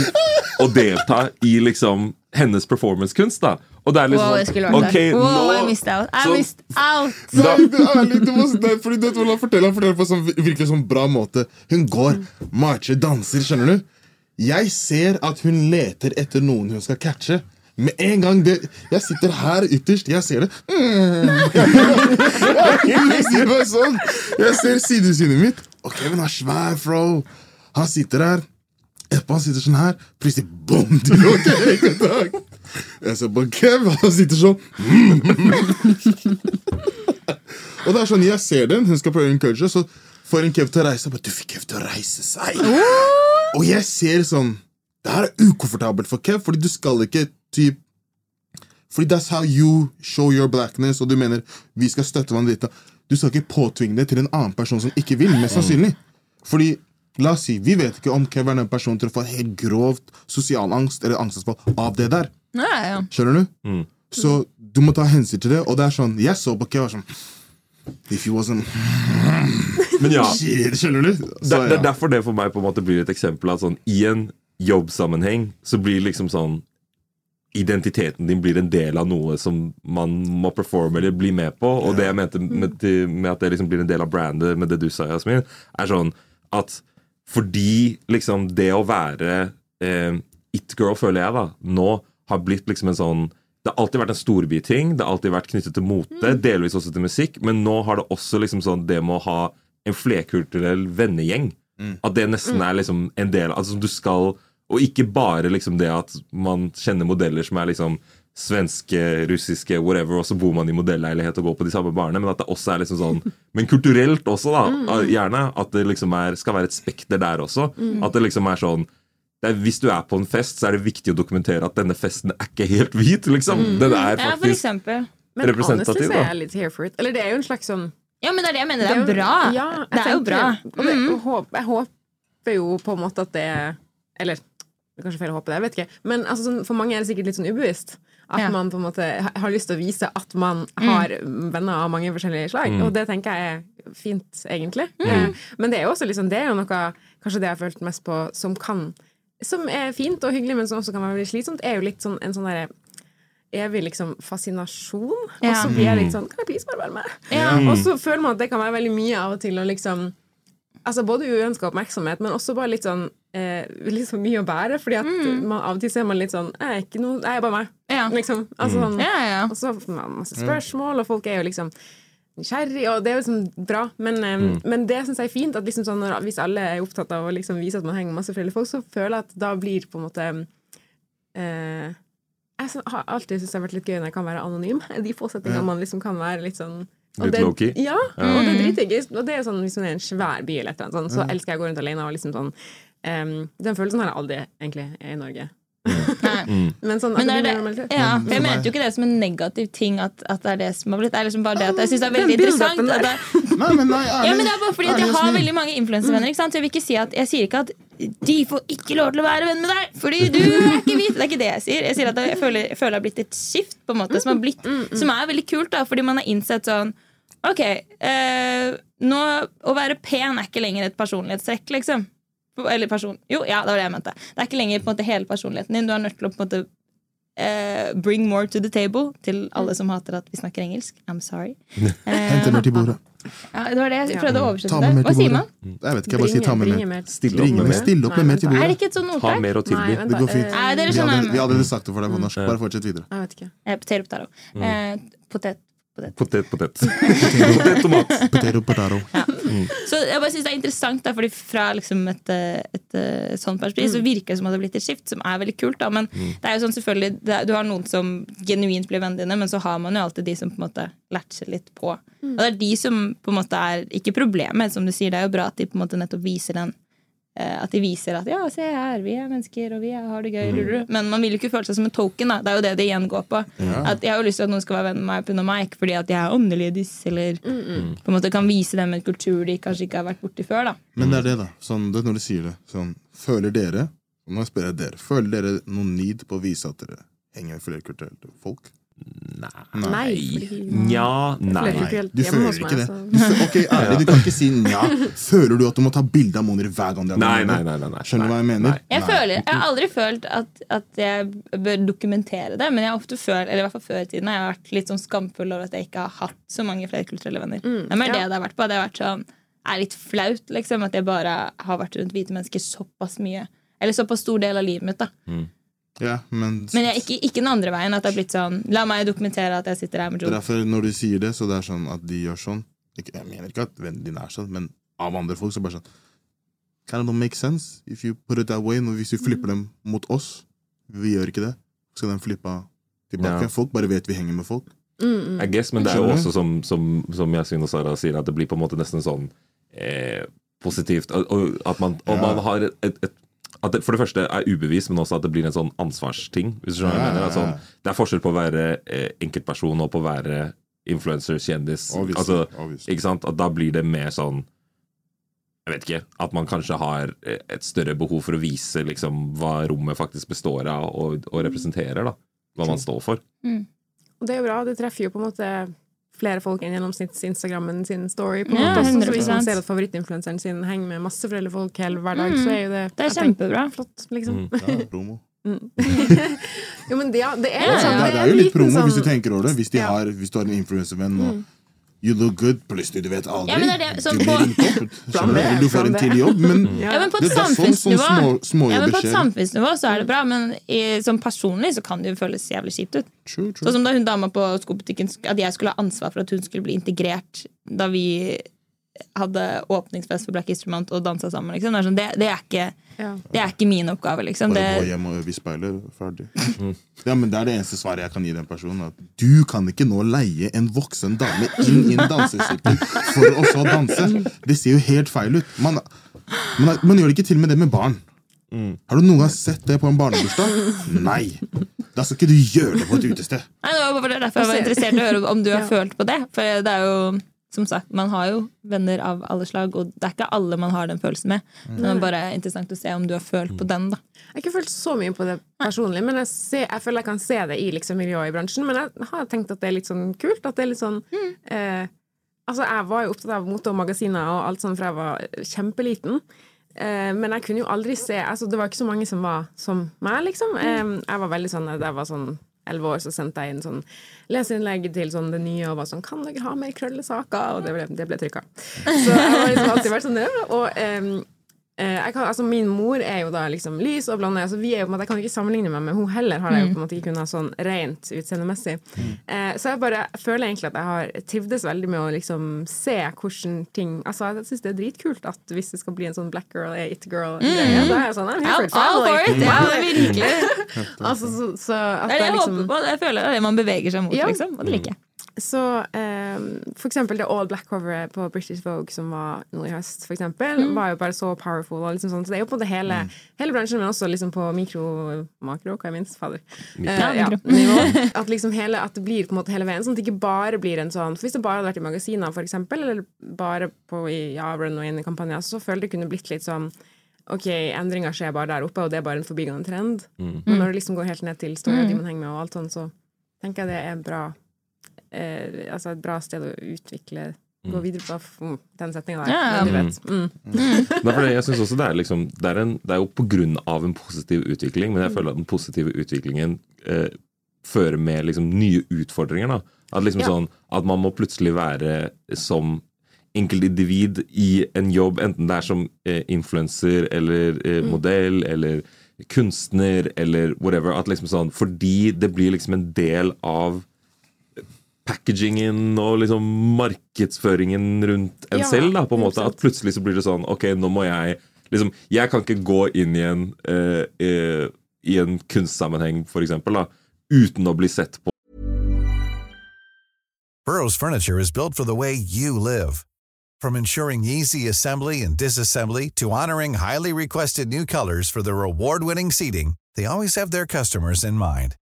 å delta i liksom hennes performancekunst, da. Og det er liksom Wow, jeg skulle vært okay, der. Wow, nå- I missed out. I så- missed out. da, det er litt, det, fordi du han forteller, han forteller på en sånn, virkelig sånn bra måte. Hun går, marcher, danser, skjønner du? Jeg ser at hun leter etter noen hun skal catche. Med en gang det Jeg sitter her ytterst, jeg ser det. Mm. Jeg sier meg sånn. Jeg ser sidesynet mitt. Og Kevin er svær, bro. Han sitter der. Etterpå han sitter sånn her. Plutselig bom! Du. Jeg ser på Kev, han sitter sånn. Og det er sånn, jeg ser den, hun skal prøve å encourage, så får en Kev til å reise seg. Du fikk Kev til å reise seg. Og jeg ser sånn Det her er ukomfortabelt for Kev, fordi du skal ikke typ Fordi that's how you show your blackness, og du mener vi skal støtte hverandre litt. Du skal ikke påtvinge det til en annen person som ikke vil, mest sannsynlig. Fordi, la oss si, vi vet ikke om Kevin er den personen til å få helt grovt sosial angst eller angstanfall av det der. Ja, ja. Skjønner du? Så du må ta hensyn til det. Og det er sånn, jeg så på Kevin sånn If he wasn't Men ja, Shit, Skjønner du? det, Så, det er derfor det for meg på en måte blir et eksempel at sånn, i en jobbsammenheng så blir liksom sånn Identiteten din blir en del av noe som man må performe eller bli med på. Og det jeg mente med, med at det liksom blir en del av brandet med det du sa, Jasmin, er sånn at fordi liksom det å være eh, it-girl, føler jeg, da, nå har blitt liksom en sånn det har alltid vært en storbyting, det har alltid vært knyttet til mote, delvis også til musikk, men nå har det også liksom sånn det med å ha en flerkulturell vennegjeng. At det nesten er liksom en del Altså som du skal Og ikke bare liksom det at man kjenner modeller som er liksom svenske, russiske, whatever, og så bor man i modelleilighet og går på de samme barene, men at det også er liksom sånn Men kulturelt også, da. Gjerne. At det liksom er, skal være et spekter der også. At det liksom er sånn det er, Hvis du er på en fest, så er det viktig å dokumentere at denne festen er ikke helt hvit. liksom. Den er ja, for faktisk eksempel. Men representativ, honestly så er jeg litt here for it. Eller det er jo en slags sånn Ja, men det er det jeg mener. Det jo- er bra. Ja, jeg det er jo bra. Og det, jeg, håper, jeg håper jo på en måte at det Eller det er kanskje feil å håpe det, jeg vet ikke. Men altså, sånn, for mange er det sikkert litt sånn ubevisst. At Ja. man på en måte har lyst til å vise at man har venner av mange forskjellige slag. Og det tenker jeg er fint, egentlig. Mm. Men det er jo også liksom, det er jo noe Kanskje det jeg har følt mest på som kan Som er fint og hyggelig, men som også kan være veldig slitsomt, er jo litt sånn en sånn derre evig liksom fascinasjon. Og så blir jeg litt sånn Kan jeg please bare være med? Ja. Og så føler man at det kan være veldig mye av og til å liksom Altså Både uønska oppmerksomhet, men også bare litt sånn eh, Litt så mye å bære. Fordi at man, av og til så er man litt sånn Jeg er ikke noe, jeg er bare meg. Ja. Liksom. Altså, sånn, Ja, ja. Og så får man masse spørsmål, og folk er jo liksom nysgjerrig, og det er jo liksom bra. Men, eh, men det syns jeg er fint, at liksom sånn, når, hvis alle er opptatt av å liksom vise at man henger med masse forskjellige folk, så føler jeg at da blir på en måte eh, Jeg har alltid syntes det har vært litt gøy når jeg kan være anonym. De få settingene man liksom kan være litt sånn Litt det- low-key? Ja, og det er dritdigg. Og det er sånn, hvis man er i en svær by, eller et eller annet, sånn, så elsker jeg å gå rundt alene og liksom sånn um, Den følelsen har jeg aldri egentlig i Norge. Nei. Men sånn Men det er det, ja, for jeg mente jo ikke det som en negativ ting at, at det er det som har blitt. Det er liksom bare det at jeg syns det er veldig interessant. det, Nei, men nei, ærlig. ja, men det er bare fordi at jeg har veldig mange influenservenner. Så Jeg vil ikke si at Jeg sier ikke at de får ikke lov til å være venn med deg fordi du er ikke hvit. Det er ikke det jeg sier. Jeg sier at jeg føler, jeg føler det har blitt et skift på en måte som, har blitt, som er veldig kult, da, fordi man har innsett sånn Ok, eh, nå, å være pen er ikke lenger et personlighetstrekk, liksom. Eller person... Jo, ja, det var det jeg mente. Det er ikke lenger på en måte hele personligheten din. Du er nødt til å på en måte uh, bring more to the table til alle som hater at vi snakker engelsk. I'm sorry. Hente mer til bordet. Ja, det var det jeg prøvde å oversette Ta det. Hva sier bordet. man? Jeg vet ikke, jeg bare sier ta med mer. Stille opp med med, mer. Opp med mer til Er det bordet. ikke et sånt Ha ordtak? mer å tilby. Det går fint. eh, Nei, Vi hadde, vi hadde sagt det for deg på norsk. Bare fortsett videre. Jeg vet ikke. Eh, potato. Eh, potet, potet. Potet, potet. potet, tomat. Potato, potato. Så jeg bare synes det er interessant, da, fordi fra liksom et, et, et, eh, sånt perspektiv så virker det som at det har blitt et skift, som er veldig kult. Da. Men det er jo sånn selvfølgelig det, Du har noen som genuint blir vennene dine, men så har man jo alltid de som på en måte latcher litt på. Og det er de som på en måte er ikke problemet, som du sier. Det er jo bra at de på en måte nettopp viser den eh, At de viser at 'ja, se her, vi er mennesker, og vi er- har det gøy'. Mm. Men man vil jo ikke føle seg som en token. Da. Det er jo det det igjen går på. At Jeg har jo lyst til at noen skal være venn med meg pga. meg, ikke fordi at jeg er annerledes, eller på en måte kan vise dem en kultur de kanskje ikke har vært borti før. da Men det er det, da. Sånn, det er når du sier det. Sånn, føler dere og Nå spør jeg dere. Føler dere noen need på å vise at dere henger med flerkulturelle folk? Nei. Nja, nei. Flerkulturelt Du føler ikke det. Du ok, ærlig, du kan ikke si nja. Føler du at du må ta bilde av Moner hver gang de har Nei, nei, nei, nei, nei. Skjønner du hva jeg mener? Jeg, føler, jeg har aldri følt at, at jeg bør dokumentere det, men jeg har ofte følt, eller i hvert fall før i tiden har jeg vært litt sånn skamfull over at jeg ikke har hatt så mange flerkulturelle venner. det er det det har vært på. Det har vært sånn, er litt flaut liksom, at jeg bare har vært rundt hvite mennesker såpass mye. Eller såpass stor del av livet mitt. da Ja, men, Men jeg, ikke, ikke den andre veien. At det har blitt sånn La meg dokumentere at jeg sitter her med det Joe. derfor når du sier det, så det er sånn at de gjør sånn ikke, Jeg mener ikke at vennene dine er sånn, men av andre folk så bare sånn Kind of don't make sense if you put it that way. Når hvis vi flipper dem mot oss, vi gjør ikke det, skal de flippe tilbake. Ja. Folk bare vet vi henger med folk. I guess, men det er jo også som, som, som Yasin og Sara sier, at det blir på en måte nesten sånn eh, positivt. Og, og at man, og Ja. man har et, et, et at det for det første er ubevisst, men også at det blir en sånn ansvarsting. Hvis du skjønner hva jeg mener. sånn, det er forskjell på å være eh, enkeltperson og på å være influencer, kjendis. Obviously, Altså, obviously. ikke sant? At da blir det mer sånn Jeg vet ikke. At man kanskje har eh, et større behov for å vise liksom, hva rommet faktisk består av, og, og representerer. da Hva man står for. Og det er jo bra, det treffer jo på en måte flere folk enn gjennomsnitts-instagrammen sin story. På en måte Ja, så hvis man ser at favorittinfluenseren sin henger med masse foreldre folk hele hver dag, så er jo det Det er kjempebra. tenker. Flott, liksom. Ja, promo. jo, men det, ja, det er Ja, litt Det sånn er, det er jo litt promo, promo hvis du sånn- tenker over det. Hvis, de Ja. har, hvis du har en influenservenn og You look good, plutselig, du vet aldri. Ja, men det er det, sånn du blir på- ringt opp. Skjønner du? Får en til jobb, men Ja. Ja, men på et sånn, sånn samfunnsnivå små, små ja, men på et samfunnsnivå så er det bra, men i, som personlig så kan det jo føles jævlig kjipt ut. True, true. Sånn som da hun dama på skobutikken At jeg skulle ha ansvar for at hun skulle bli integrert da vi hadde åpningsfest for Black History Month og dansa sammen. Liksom. Det, er sånn, det, det, er ikke, Ja. det er ikke min oppgave, liksom. Bare gå hjem og øve i speilet. Ferdig. Ja, men Det er det eneste svaret jeg kan gi den personen. At du kan ikke nå leie en voksen dame inn i en dansesirkel for å så danse. Det ser jo helt feil ut. Man, man, man gjør det ikke til med det med barn. Har du noen gang sett det på en barnebursdag? Nei. Da skal ikke du gjøre det på et utested. nei, det var bare derfor jeg var interessert i å høre om du har Ja. følt på det. For det er jo som sagt, Man har jo venner av alle slag, og det er ikke alle man har den følelsen med. Det er bare interessant å se om du har følt på den. da Jeg har ikke følt så mye på det personlig, men jeg, ser, jeg føler jeg kan se det i liksom, miljøet i bransjen. Men jeg har tenkt at det er litt sånn kult. At det er litt sånn eh, Altså, jeg var jo opptatt av mote og magasiner og alt sånt fra jeg var kjempeliten. Eh, men jeg kunne jo aldri se altså, Det var ikke så mange som var som meg, liksom. Eh, jeg var veldig sånn jeg var sånn elleve år, så sendte jeg inn sånn leseinnlegg til sånn det nye og var sånn 'Kan dere ha mer krøllesaker?' Og det ble, det ble trykka. Så jeg har liksom alltid vært sånn det. Og jeg kan, altså Min mor er jo da liksom lys og blonde. så vi er jo på en måte, Jeg kan ikke sammenligne meg med hun heller, har jeg jo på en måte ikke kunnet sånn rent utseendemessig. Eh, så jeg bare føler egentlig at jeg har trivdes veldig med å liksom se hvordan ting Altså Jeg syns det er dritkult at hvis det skal bli en sånn black girl, it girl-greie, da er jeg sånn I'm here for family. Ja, det er virkelig. Altså, så, så at Det er det jeg jeg liksom håper på. Jeg føler det er det man beveger seg mot, Ja. liksom. Og det liker jeg. Så eh, for eksempel det all black-coveret på British Vogue som var nå i høst, for eksempel, Mm. var jo bare så powerful. Og liksom sånn. Så det er jo på det hele, hele bransjen, men også liksom på mikro Makro, hva jeg minst? Fader. Eh, Ja. At liksom hele, at det blir på en måte hele veien, sånn at det ikke bare blir en sånn For hvis det bare hadde vært i magasiner, for eksempel, eller bare på i ja, Run og inn i kampanjer, så føler jeg det kunne blitt litt sånn ok, endringer skjer bare der oppe, og det er bare en forbigående trend. Mm. Men når det liksom går helt ned til story de man henger med, og alt sånt, så tenker jeg det er bra eh, altså et bra sted å utvikle Gå videre på mm, den setninga der. Ja, ja. Men du vet. Mm. For det, jeg synes også det er, liksom, det, er en, det er jo av en positiv utvikling, men jeg føler at den positive utviklingen eh, fører med liksom, nye utfordringer. Da. At, liksom, Ja. sånn, at man må plutselig være som enkeltindivid i en jobb, enten det er som eh, influenser eller eh, modell eller kunstner eller whatever. At liksom sånn, fordi det blir liksom en del av packagingen og liksom markedsføringen rundt en Ja, selv. da, på en måte, At plutselig så blir det sånn Ok, nå må jeg liksom, Jeg kan ikke gå inn i en, uh, uh, i en kunstsammenheng, for eksempel, da, uten å bli sett på Burrow's furniture is built for the way you live. From ensuring easy assembly and disassembly to honoring highly requested new colors for their award-winning seating, they always have their customers in mind.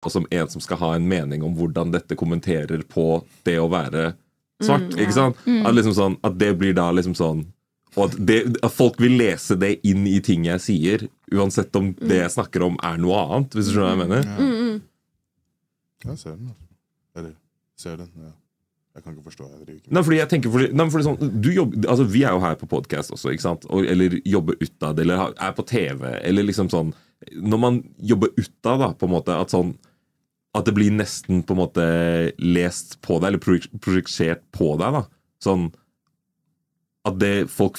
Og som en som skal ha en mening om hvordan dette kommenterer på det å være svart. ikke sant? At, liksom sånn, at det blir da liksom sånn Og at, det, at folk vil lese det inn i ting jeg sier, uansett om det jeg snakker om, er noe annet. Hvis du skjønner hva jeg mener? Jeg ser den, altså. Eller ser den. ja. Jeg kan ikke forstå. Jeg ikke Nei, fordi jeg tenker fordi, nei, fordi sånn, du jobber, altså Vi er jo her på podkast også, ikke sant? Og, eller jobber utad, eller er på TV, eller liksom sånn Når man jobber utad, da, på en måte, at sånn At det blir nesten på en måte lest på deg, eller prosjektert på deg, da. Sånn At det folk,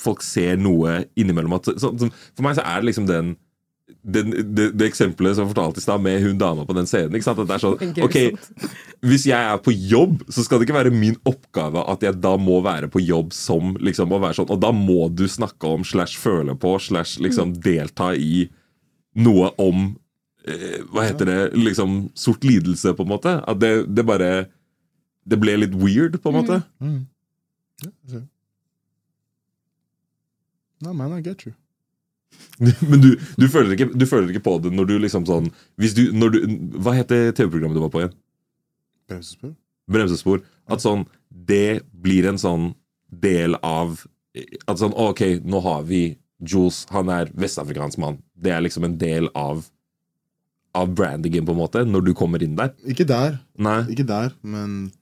folk ser noe innimellom at, så, så, For meg så er det liksom den den, det, det eksempelet som jeg fortalte i stad, med hun dama på den scenen. Ikke sant? At det er sånn, ok, hvis jeg er på jobb, så skal det ikke være min oppgave at jeg da må være på jobb som liksom å være sånn Og da må du snakke om slash føle på slash liksom delta i noe om Hva heter det? Liksom sort lidelse, på en måte. At det, det bare Det ble litt weird, på en måte. Mm. Mm. Yeah. No, man, I get you. Men du, du, føler ikke, du føler ikke på det når du liksom sånn hvis du, når du, Hva heter TV-programmet du var på igjen? Bremsespor? bremsespor. At sånn Det blir en sånn del av At sånn OK, nå har vi Jules. Han er vestafrikansk mann. Det er liksom en del av Av brandingen, på en måte, når du kommer inn der. Ikke der, Nei. ikke der, men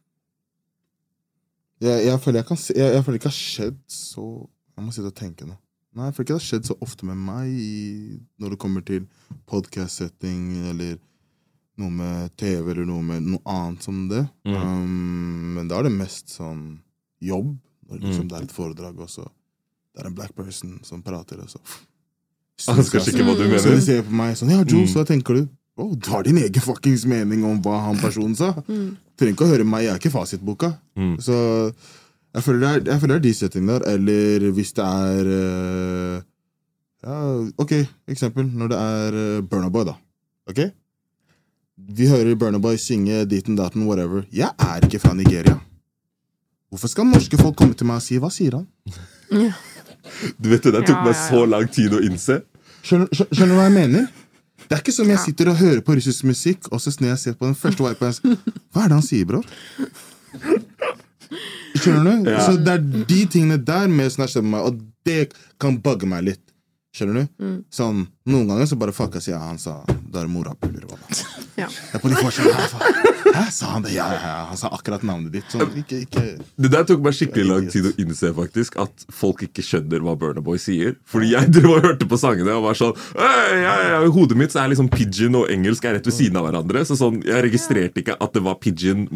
jeg, jeg føler jeg kan jeg, jeg føler ikke det har skjedd så Jeg må sitte og tenke nå. Nei, jeg ikke det har skjedd så ofte med meg i, når det kommer til podcast-setting eller noe med TV eller noe med noe annet som det. Mm. Um, men da er det mest sånn jobb. Når liksom Mm. det er et foredrag, og så det er en black person som prater, og så Han skal sjekke hva du mener. Så de ser på meg sånn Ja, Jules, Mm. hva tenker du? Oh, du har din egen fuckings mening om hva han personen sa. Trenger ikke å høre meg, jeg er ikke fasitboka. Mm. Så jeg føler, det er, jeg føler det er de settingene der. Eller hvis det er uh, ja, Ok, eksempel. Når det er uh, Burnaboy, da. Ok? Vi hører Burnaboy synge Dit synge ditten datten, whatever. Jeg er ikke fra Nigeria. Hvorfor skal norske folk komme til meg og si 'hva sier han'? Du vet det, Det tok Ja, meg så lang tid å innse. Skjønner, skjønner du hva jeg mener? Det er ikke som jeg sitter og hører på russisk musikk, og så når jeg ser på den første vipen Hva er det han sier, bror? Skjønner du? Ja. Så Det er de tingene der med snatch med meg, og det kan bugge meg litt. Skjønner du? Sånn, Noen ganger så bare fuck jeg sier han sa da mora det morapuler. Ja. Jeg på de. Hæ, sa han det? Ja, ja, ja. Han sa akkurat navnet ditt. Sånn, ikke, ikke Det der tok meg skikkelig lang tid å innse faktisk At folk ikke skjønner hva Burnaboy sier. Fordi jeg drev og hørte på sangene og var sånn «Øy, ja, ja, I hodet mitt så er liksom pidgin og engelsk er rett ved siden av hverandre. Så sånn, Jeg registrerte ikke at det var pidgin,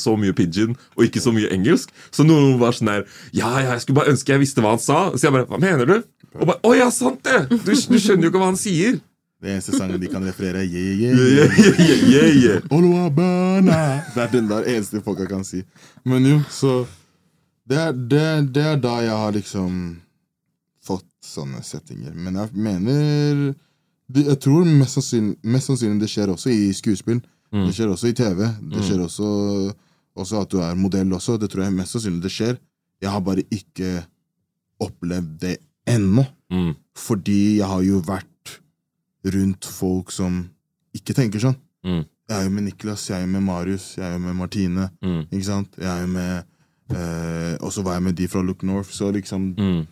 så mye pidgin og ikke så mye engelsk. Så noen var sånn der Ja, ja, jeg skulle bare ønske jeg visste hva han sa. Så jeg bare Hva mener du? Og bare Å ja, sant det! Du, du skjønner jo ikke hva han sier. Det eneste sangen de kan referere, er yeah, yeah, Yeah, yeah. yeah, yeah, yeah. Det er den der eneste folka kan si. Men jo, så det er, det, det er da jeg har liksom fått sånne settinger. Men jeg mener Jeg tror mest sannsynlig, mest sannsynlig det skjer også i skuespill. Mm. Det skjer også i TV. Det skjer også, også at du er modell også. Det tror jeg mest sannsynlig det skjer. Jeg har bare ikke opplevd det ennå. Mm. Fordi jeg har jo vært rundt folk som ikke tenker sånn. Mm. Jeg er jo med Niklas, jeg er jo med Marius, jeg er jo med Martine. Mm. Ikke sant? Jeg er jo med eh, Og så var jeg med de fra Look North, så liksom Mm.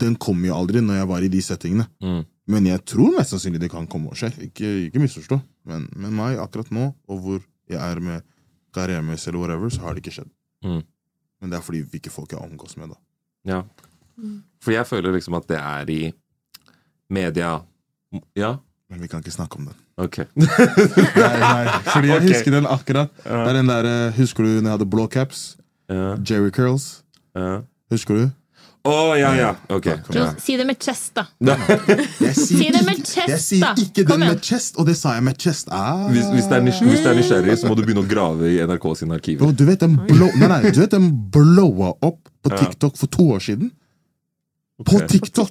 Den kom jo aldri når jeg var i de settingene. Mm. Men jeg tror mest sannsynlig det kan komme og skje. Ikke, ikke misforstå. Men med meg akkurat nå, og hvor jeg er med karrieremessig eller whatever, så har det ikke skjedd. Mm. Men det er fordi hvilke folk jeg omgås med, da. Ja. For jeg føler liksom at det er i media Ja? Men vi kan ikke snakke om den. Ok. Nei, nei, fordi jeg Ok. husker den akkurat. Det er den der, eh, Husker du når jeg hadde blå caps? Ja, Jerry curls. ja. Husker du? Å, ja, ja. Ok. Kom igjen. Si det med chest, da. Jeg sier, Si det med ikke- chest, jeg sier ikke Kom den igjen. med chest, og det sa jeg med chest. Ah. Hvis, hvis, det er nys hvis det er nysgjerrig, så må du begynne å grave i NRK sine arkiver. Du vet den blow, nei, nei, du vet den blowa opp på TikTok for to år siden? På Ok. TikTok!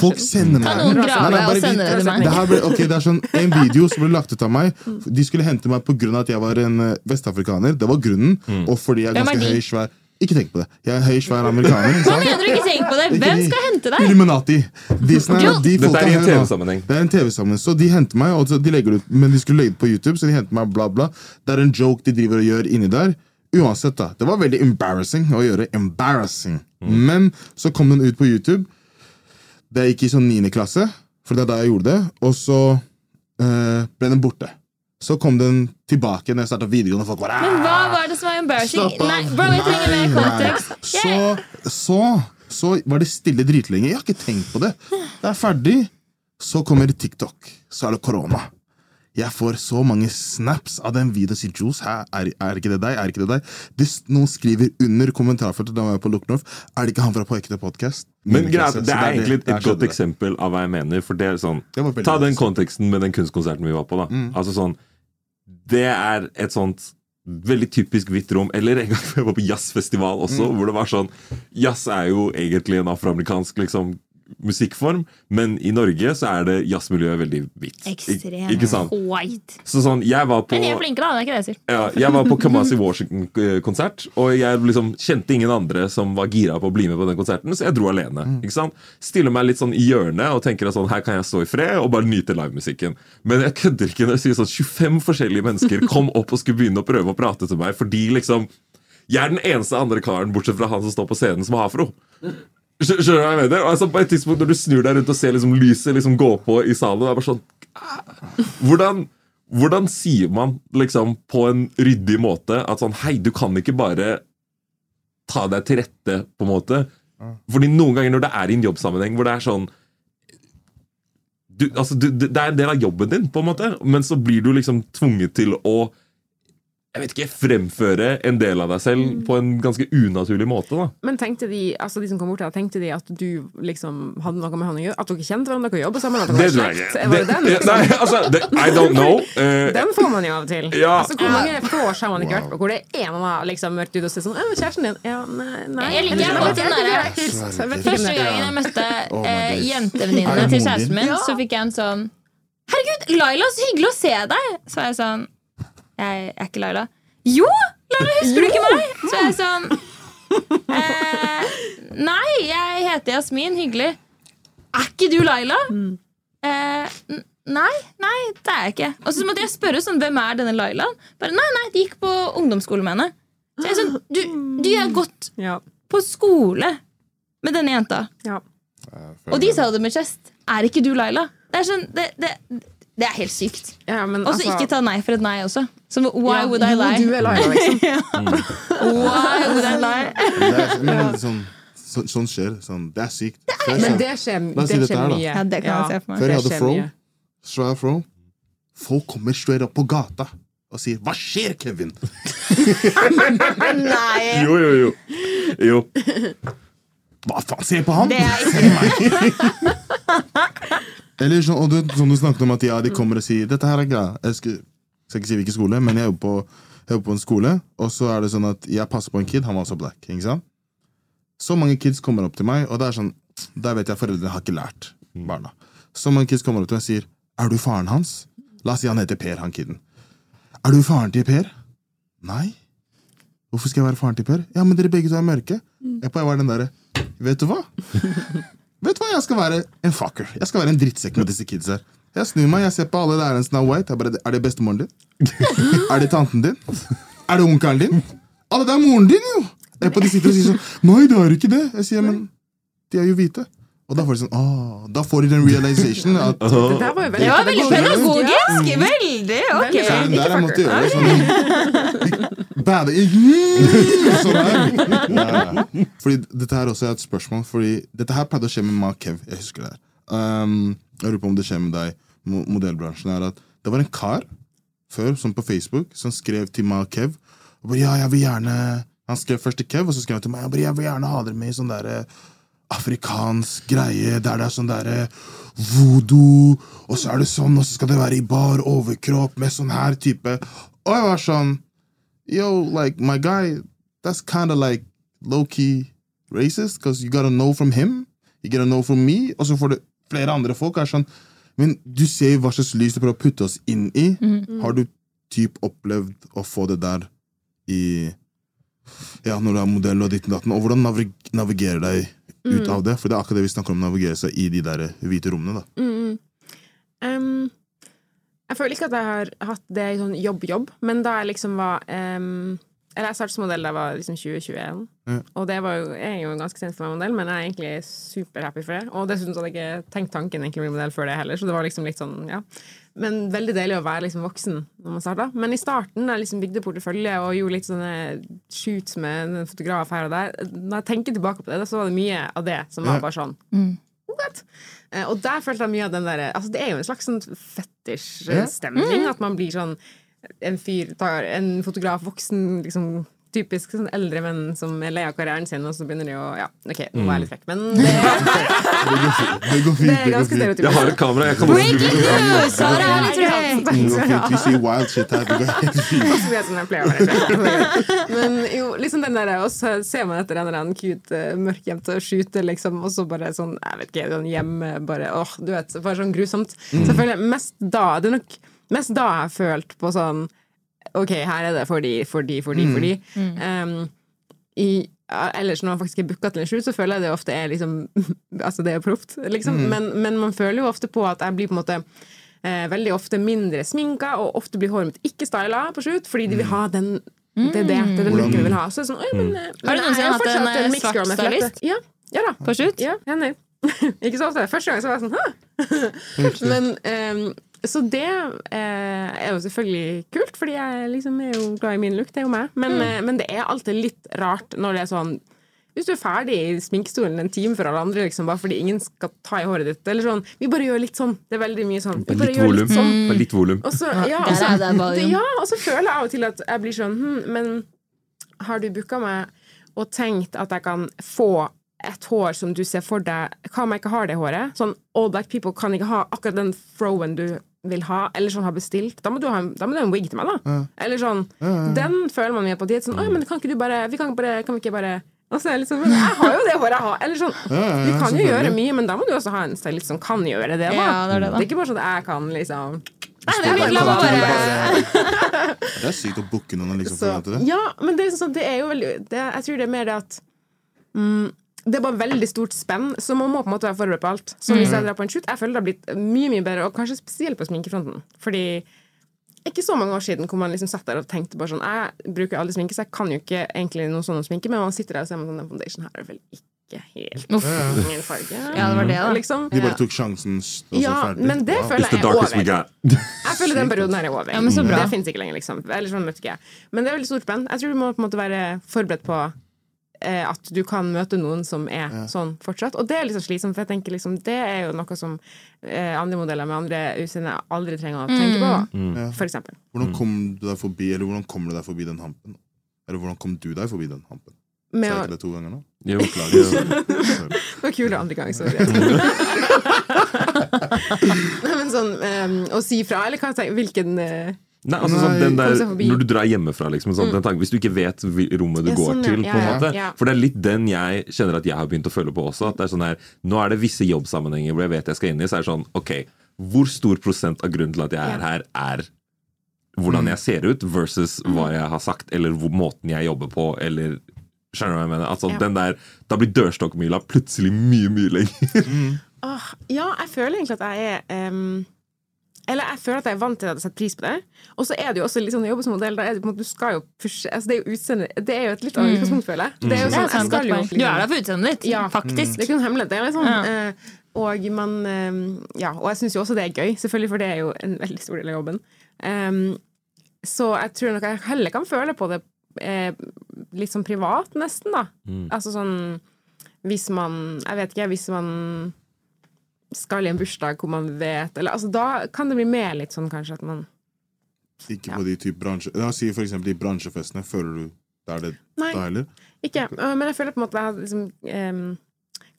Folk siden. sender meg Kan noen grave og sende det til meg? Det, ble, ok, det er sånn En video som ble lagt ut av meg. De skulle hente meg pga. at jeg var en eh, vestafrikaner. Det var grunnen. Mm. Og fordi jeg er er ganske de? høy, svær Ikke tenk på det. Jeg er høy, svær amerikaner. Hva mener du ikke tenk på det? Hvem skal hente deg? Illuminati. De, er, de Dette er i en. TV-sammenheng. Det er en TV-sammenheng. Så de henter meg, og de legger det ut, men de skulle legge det på YouTube, så de henter meg bla, bla. Det er en joke de driver og gjør inni der. Uansett, da. Det var veldig embarrassing å gjøre. Embarrassing. Men så kom den ut på YouTube. Det gikk i sånn niende klasse, for det er da jeg gjorde det. Og så eh, ble den borte. Så kom den tilbake når jeg starta videregående. Folk bare, Men hva «Ah!» var det som var embarrassing? Nei, bro, jeg trenger mer Nei, kontekst. nei. Så, så, så var det stille dritlenge. Jeg har ikke tenkt på det. Det er ferdig. Så kommer TikTok. Så er det korona. Jeg får så mange snaps av den videoen sin Juice, Hæ, er, er ikke det deg? Er ikke det deg? Hvis noen skriver under kommentarfeltet da var jeg på Look North, er det ikke han fra På ekte podcast? Men greit, Det er egentlig et, et godt det. eksempel av hva jeg mener. For det er sånn Det Ta den konteksten med den kunstkonserten vi var på. da Altså sånn Det er et sånt veldig typisk hvitt rom. Eller en gang jeg var på jazzfestival også, hvor det var sånn Jazz er jo egentlig en afroamerikansk liksom musikkform, men i Norge så er det jazzmiljøet veldig hvitt. Ekstremt ikke sant? white. Så sånn, jeg var på Men de er flinke, da. Det er ikke det jeg sier. ja, jeg var på Kamasi Washington-konsert, og jeg liksom kjente ingen andre som var gira på å bli med på den konserten, så jeg dro alene. ikke sant? Stiller meg litt sånn i hjørnet og tenker at sånn, her kan jeg stå i fred og bare nyte livemusikken. Men jeg kødder ikke når jeg sier sånn 25 forskjellige mennesker kom opp og skulle begynne å prøve å prate til meg, fordi liksom jeg er den eneste andre karen, bortsett fra han som står på scenen, som har afro. Skjø- Skjønner du hva jeg mener? Altså, på et tidspunkt Når du snur deg rundt og ser liksom lyset liksom gå på i salen, det er bare sånn ah, hvordan, hvordan sier man liksom på en ryddig måte at sånn Hei, du kan ikke bare ta deg til rette, på en måte. Fordi noen ganger når det er i en jobbsammenheng hvor det er sånn du, altså, du, det er en del av jobben din, på en måte, men så blir du liksom tvunget til å jeg vet ikke, fremføre en del av deg selv på en ganske unaturlig måte. da Men tenkte de, altså de som kom bort her, tenkte de at du liksom hadde noe med han å gjøre? At dere kjente hverandre, dere jobber sammen? At Det dere var tror jeg slekt? ikke. Var det den? Liksom? Nei, altså, det, I don't know. Uh, Den får man jo av og til. Ja. Altså, hvor mange vors har man ikke vært på hvor det er en av liksom, mørkt ut og ser sånn 'Kjæresten din?' Ja, nei, nei. Jeg liker godt den derre- ikke, jeg vet ikke hvem Første det gangen jeg møtte Oh eh, jentevenninnene Er til kjæresten min, ja. så fikk jeg en sånn Herregud, Laila, så hyggelig å se deg! Så var jeg sånn Jeg er ikke Laila. Jo! Laila, husker du ikke meg? Så er jeg sånn eh, Nei, jeg heter Jasmin. Hyggelig. Er ikke du Laila? Eh, nei, nei, det er jeg ikke. Og så måtte jeg spørre sånn, hvem er denne Lailaen. Bare, nei, nei, de gikk på ungdomsskole med henne. Så jeg er sånn, du, du har gått Ja, på skole med denne jenta. ja. Og de sa det med kjest. Er ikke du Laila? Det er sånn, det, det, Det er helt sykt. Ja, men Og så altså- ikke ta nei for et nei også. Så why Ja, would I lie? Du er Laila, liksom. Why would I lie? Er, men, sånn, så, sånn skjer. Sånn, det er sykt. Før, Men det skjer, si det skjer mye. Ja, det kan jeg se for meg. Før jeg hadde From, Fro, mye. straight Fro, folk kommer straight opp på gata og sier 'Hva skjer, Kevin?' Nei! Jo, jo, jo. jo. Hva faen, se på han! Det er ikke Eller så, og du, som du snakket om at ja, de kommer og sier 'Dette her er greia'. Jeg skal, skal ikke si hvilken skole, men jeg jobber på, jeg jobber på en skole, og så er det sånn at jeg passer på en kid. Han var også black. ikke sant? Så mange kids kommer opp til meg, og det er sånn, der vet jeg foreldrene har ikke lært barna. Så mange kids kommer opp til meg og sier 'Er du faren hans?' La oss si han heter Per, han kiden. 'Er du faren til Per?' Nei. Hvorfor skal jeg være faren til Per? Ja, men dere begge to er mørke. Jeg pleier å være den derre Vet du hva? Vet du hva, Jeg skal være en fucker. Jeg skal være en drittsekk med disse kidsa. Jeg snur meg, jeg ser på alle lærerne som er white. Jeg bare, er det bestemoren din? er det tanten din? Er det onkelen din? Alle, det er moren din, jo! Jeg på de sitter og sier sånn Nei, det er ikke det. Jeg sier, men de er jo hvite. Og da får de sånn Åh, Da får de den realization at Det der var jo veldig Det var veldig pedagogisk. pedagogisk! Veldig! Ok. Så, der jeg måtte gjøre gjøre sånn Bade Sånn her. Ja. Fordi dette her også er et spørsmål. Fordi dette her pleide å skje med Ma Kev. Jeg husker det her. Um, jeg lurer på om det skjer med deg, modellbransjen. er at Det var en kar før, som på Facebook, som skrev til Kev. Og bare, ja, jeg vil gjerne Han skrev først til Kev, og så skrev han til meg. Jeg, bare, jeg vil gjerne ha dere med i sånn derre afrikansk greie der det er sånn derre voodoo, og så er det sånn, og så skal det være i bar overkropp med sånn her type. Og jeg var sånn Yo, like, my guy, that's kind of like low-key racist, because you gotta know from him, you gotta know from me, og så får det flere andre folk er sånn Men du ser hva slags lys du prøver å putte oss inn i. Har du typ opplevd å få det der i Ja, når du er modell og ditt og datten, og hvordan navig navigerer deg ut av det? For det er akkurat det vi snakker om, navigere seg i de der hvite rommene, da. Mm. Um, jeg føler ikke at jeg har hatt det i sånn jobb-jobb, men da jeg liksom var um, Eller jeg startet som modell da jeg var liksom 2021, mm. og det var jo, jeg er jo ganske sent for meg modell, men jeg er egentlig superhappy for det. Og dessuten så hadde jeg ikke tenkt tanken egentlig å bli modell før det heller, så det var liksom litt sånn, ja. Men veldig deilig å være liksom voksen når man starta. Men i starten, da jeg liksom bygde portefølje og gjorde litt sånne shoots med en fotograf her og der, når jeg tenker tilbake på det, så var det mye av det som var bare sånn What? Eh, Og der følte jeg mye av den der Altså, det er jo en slags sånn fetisj-stemning. At man blir sånn en fyr tar En fotograf, voksen, liksom Typisk sånn eldre menn som er lei av karrieren sin, og så begynner de å Ja, OK, nå var jeg litt frekk, men det, Det går fint. det er det ganske stereotypisk. Jeg har et kamera. Jeg kan Breaking news! Sara er litt Ja! Det. Vi sier wild shit her. Det går helt fint. Så mye som jeg pleier å være. Men jo, liksom den der Og så ser man etter en eller annen cute, uh, og skyter, liksom, og så bare sånn Jeg vet ikke, sånn hjemme, bare åh, du vet, bare sånn grusomt. Mm. Selvfølgelig, mest da Det er nok mest da jeg har følt på sånn OK, her er det fordi, fordi, fordi, fordi. Um, i, ja, ellers når man faktisk er booka til en shoot, så føler jeg det ofte er liksom Altså, det er proft, liksom. Men, men man føler jo ofte på at jeg blir på en måte eh, veldig ofte mindre sminka, og ofte blir håret mitt ikke styla på slutt fordi de vil ha den det er det, det er den looken vi vil ha. Så det er sånn, men, eh, Har du noensinne hatt en, en, eh, girl svart stylist? Ja, ja da. På slutt? Ja, enig. ikke så ofte. Første gang så var jeg sånn hæ? Men um, Så det eh, er jo selvfølgelig kult, fordi jeg liksom er jo glad i min look. Det er jo meg. Men, eh, men det er alltid litt rart når det er sånn hvis du er ferdig i sminkestolen en time for alle andre, liksom, bare fordi ingen skal ta i håret ditt. Eller sånn, Vi bare gjør litt sånn. Det er veldig mye sånn. Vi Bare gjør volum. litt sånn. Litt volum. Og så, ja, og så, det volume. ja, og så føler jeg av og til at jeg blir sånn hm, Men har du booka meg og tenkt at jeg kan få et hår som du ser for deg Hva om jeg ikke har det håret? Sånn, All black people kan ikke ha akkurat den throwen du vil ha, eller sånn har bestilt. Da må du ha en, da må du ha en wig til meg, da. Eller sånn. Den føler man med på. Er sånn men kan ikke du bare Vi kan, bare, kan vi ikke bare og så er jeg liksom, men jeg har jo det håret jeg har! Eller sånn, Du kan jo gjøre mye, men da må du også ha en stylist som kan gjøre det. Da. Ja, det er det, da. er ikke bare sånn at jeg kan liksom Nei, det er la meg bare Det er sykt å booke noen liksom Så, forvente det. ja, men det er, sånn, det er jo veldig det, Jeg tror det er mer det at mm, Det er bare veldig stort spenn, så man må på en måte være forberedt på alt. Så hvis jeg drar på en shoot, jeg føler det har blitt mye mye bedre, og kanskje spesielt på sminkefronten. Fordi ikke så mange år siden hvor man liksom satt der og tenkte bare sånn Jeg bruker aldri sminke, så jeg kan jo ikke egentlig noen sånne sminke, men man sitter der og ser sånn Den foundation her er vel ikke helt Uff. min farge. Ja, det var det, da. Liksom. De bare tok sjansen, og så Ja, ferdig. men det Wow. føler jeg er over. Jeg føler den perioden her er over. Ja, men så bra. Det finnes ikke lenger, liksom. Eller sånn vet ikke jeg. Men det er veldig stort spenn. Jeg tror du må på en måte være forberedt på at du kan møte noen som er sånn fortsatt. Og det er sånn slitsomt, for jeg tenker liksom, det er jo noe som eh, andre modeller med andre utseende aldri trenger å tenke på. Mm. da. For eksempel. Hvordan kom du deg forbi Eller hvordan kommer du deg forbi den hampen? Eller hvordan kom du deg forbi den hampen? Sa jeg ikke det to ganger nå? Jo, klar, jo. det var kulere andre gang, sorry. Nei, men sånn um, å si fra, eller hva tenker Hvilken eh, Nei, altså sånn, den der. Når du drar hjemmefra, liksom, sånn, den tanken, hvis du ikke vet rommet du Ja, går sånn, til, Ja, ja, måte. ja. For det er litt den jeg kjenner at jeg har begynt å føle på også. At det er sånn her, Nå er det visse jobbsammenhenger hvor jeg vet jeg skal inn i, så er det sånn Ok, hvor stor prosent av grunnen til at jeg er her, er hvordan jeg ser ut, versus hva jeg har sagt, eller hvor, måten jeg jobber på, eller Skjønner du hva jeg mener? Altså, den der, Da blir dørstokkmila plutselig mye, mye lenger. Åh, ja, jeg føler egentlig at jeg er em, Eller jeg føler at jeg er vant til å sette pris på det. Og så er det jo også litt sånn å jobbe som modell, da er det på en måte, du skal jo pushe altså Det er jo utseende Det er jo et litt annet utgangspunkt, føler jeg. Det er jo sånn, er jeg skal jo liksom- Du er der for utseendet ditt, Ja. faktisk. Det er ikke noen hemmelighet. Det er liksom, Ja. eh, og man eh, Ja, og jeg syns jo også det er gøy, selvfølgelig, for det er jo en veldig stor del av jobben. Um, så jeg tror nok jeg heller kan føle på det eh, litt sånn privat, nesten, da. Altså sånn Hvis man Jeg vet ikke, hvis man skal i en bursdag hvor man vet eller, altså, Da kan det bli mer litt sånn kanskje at man Ikke på de type bransje... La oss si for eksempel de bransjefestene. Føler du det er det Nei. da heller? Ikke, øh, men jeg føler på en måte at liksom, um,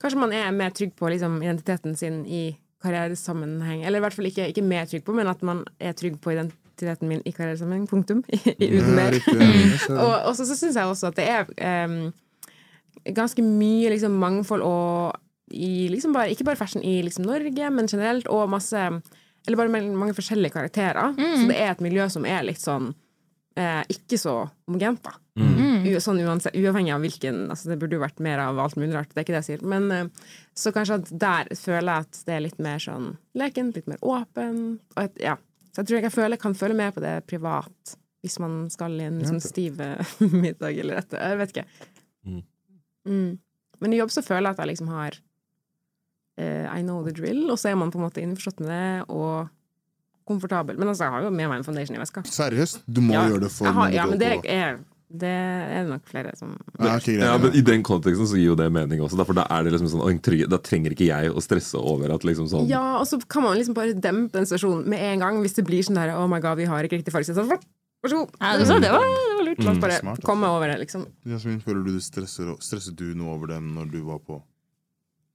Kanskje man er mer trygg på liksom, identiteten sin i karrieresammenheng. Eller i hvert fall ikke, ikke mer trygg på, men at man er trygg på identiteten min i karrieresammenheng. Punktum. Uten mer. ja, og og så, så syns jeg også at det er um, ganske mye liksom, mangfold og i liksom bare, ikke bare fashion i liksom, Norge, men generelt, og masse Eller bare mange, forskjellige karakterer. Så det er et miljø som er litt sånn eh, ikke så homogent, da. U sånn uansett, uavhengig av hvilken altså Det burde jo vært mer av alt mulig rart, det er ikke det jeg sier. Men eh, så kanskje at der føler jeg at det er litt mer sånn lekent, litt mer åpent. Og et, ja. Så jeg tror jeg kan føle, kan føle mer på det privat, hvis man skal i en liksom, stiv eh, middag eller etter Jeg vet ikke. Mm. Men i jobb så føler jeg at jeg liksom har I know the drill, og så er man på en måte innforstått med det, og komfortabel. Men altså, jeg har jo med meg en foundation i veska. Seriøst? Du må Ja, gjøre det for har, ja, men det er, det er nok flere som Ja, ok, greit, Ja, men I den konteksten så gir jo det mening også. Da, for da er det liksom sånn, da trenger ikke jeg å stresse over at liksom sånn Ja, og så kan man liksom bare dempe den stasjonen med en gang hvis det blir sånn der Oh my god, vi har ikke riktig farge. Så vær så god. Ja, det, var, det, var, det var lurt. La oss bare Smart, altså. komme over det, liksom. Jasmin, føler du du stresser, stresset du noe over den når du var på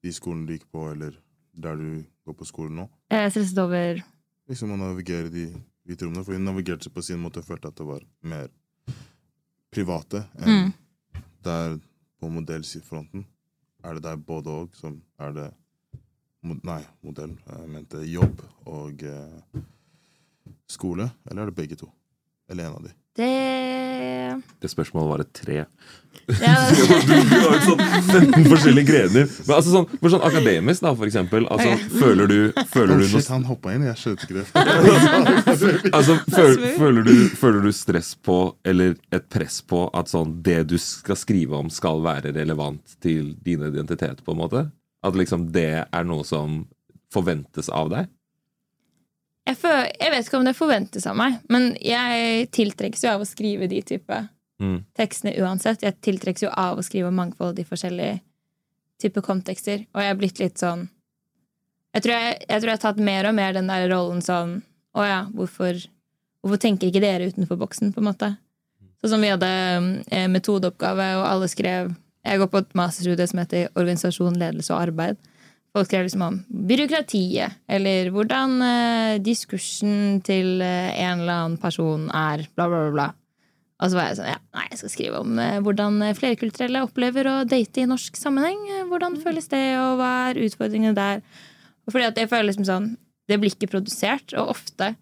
de skolen du gikk på, eller der du går på skolen nå? Jeg stresset over Liksom å navigere de hvite rommene. For hun navigerte seg på sin måte og følte at det var mer private enn Mm. der på modellfronten. Er det der både og som er det Nei, modell. Jeg mente jobb og eh, skole. Eller er det begge to? Eller en av de? det Det spørsmålet var et tre. ja, Du har jo sånn 15 forskjellige grener. Men altså sånn, for sånn akademisk, da, for eksempel. Altså, føler du, føler Oh, du noe shit, han hoppa inn. Jeg skjønte ikke det. Altså, føl, føler, du, føler du stress på, eller et press på, at sånn, det du skal skrive om, skal være relevant til din identitet, på en måte? At liksom det er noe som forventes av deg? jeg, føler, jeg vet ikke om det forventes av meg, men jeg tiltrekkes jo av å skrive de type Mm. tekstene uansett. Jeg tiltrekkes jo av å skrive mangfold i forskjellige typer kontekster. Og jeg er blitt litt sånn Jeg tror jeg, jeg, tror jeg har tatt mer og mer den der rollen sånn Å ja, hvorfor, hvorfor tenker ikke dere utenfor boksen, på en måte? Sånn som vi hadde eh, metodeoppgave, og alle skrev Jeg går på et masterstudie som heter Organisasjon, ledelse og arbeid. Folk skrev liksom om byråkratiet, eller hvordan eh, diskursen til eh, en eller annen person er, bla, bla, bla. Og så var jeg sånn, ja, nei, jeg skal skrive om eh, hvordan flerkulturelle opplever å date i norsk sammenheng. Eh, Hvordan føles det, og hva er utfordringene der? Og fordi at jeg føler liksom sånn, det blir ikke produsert, og ofte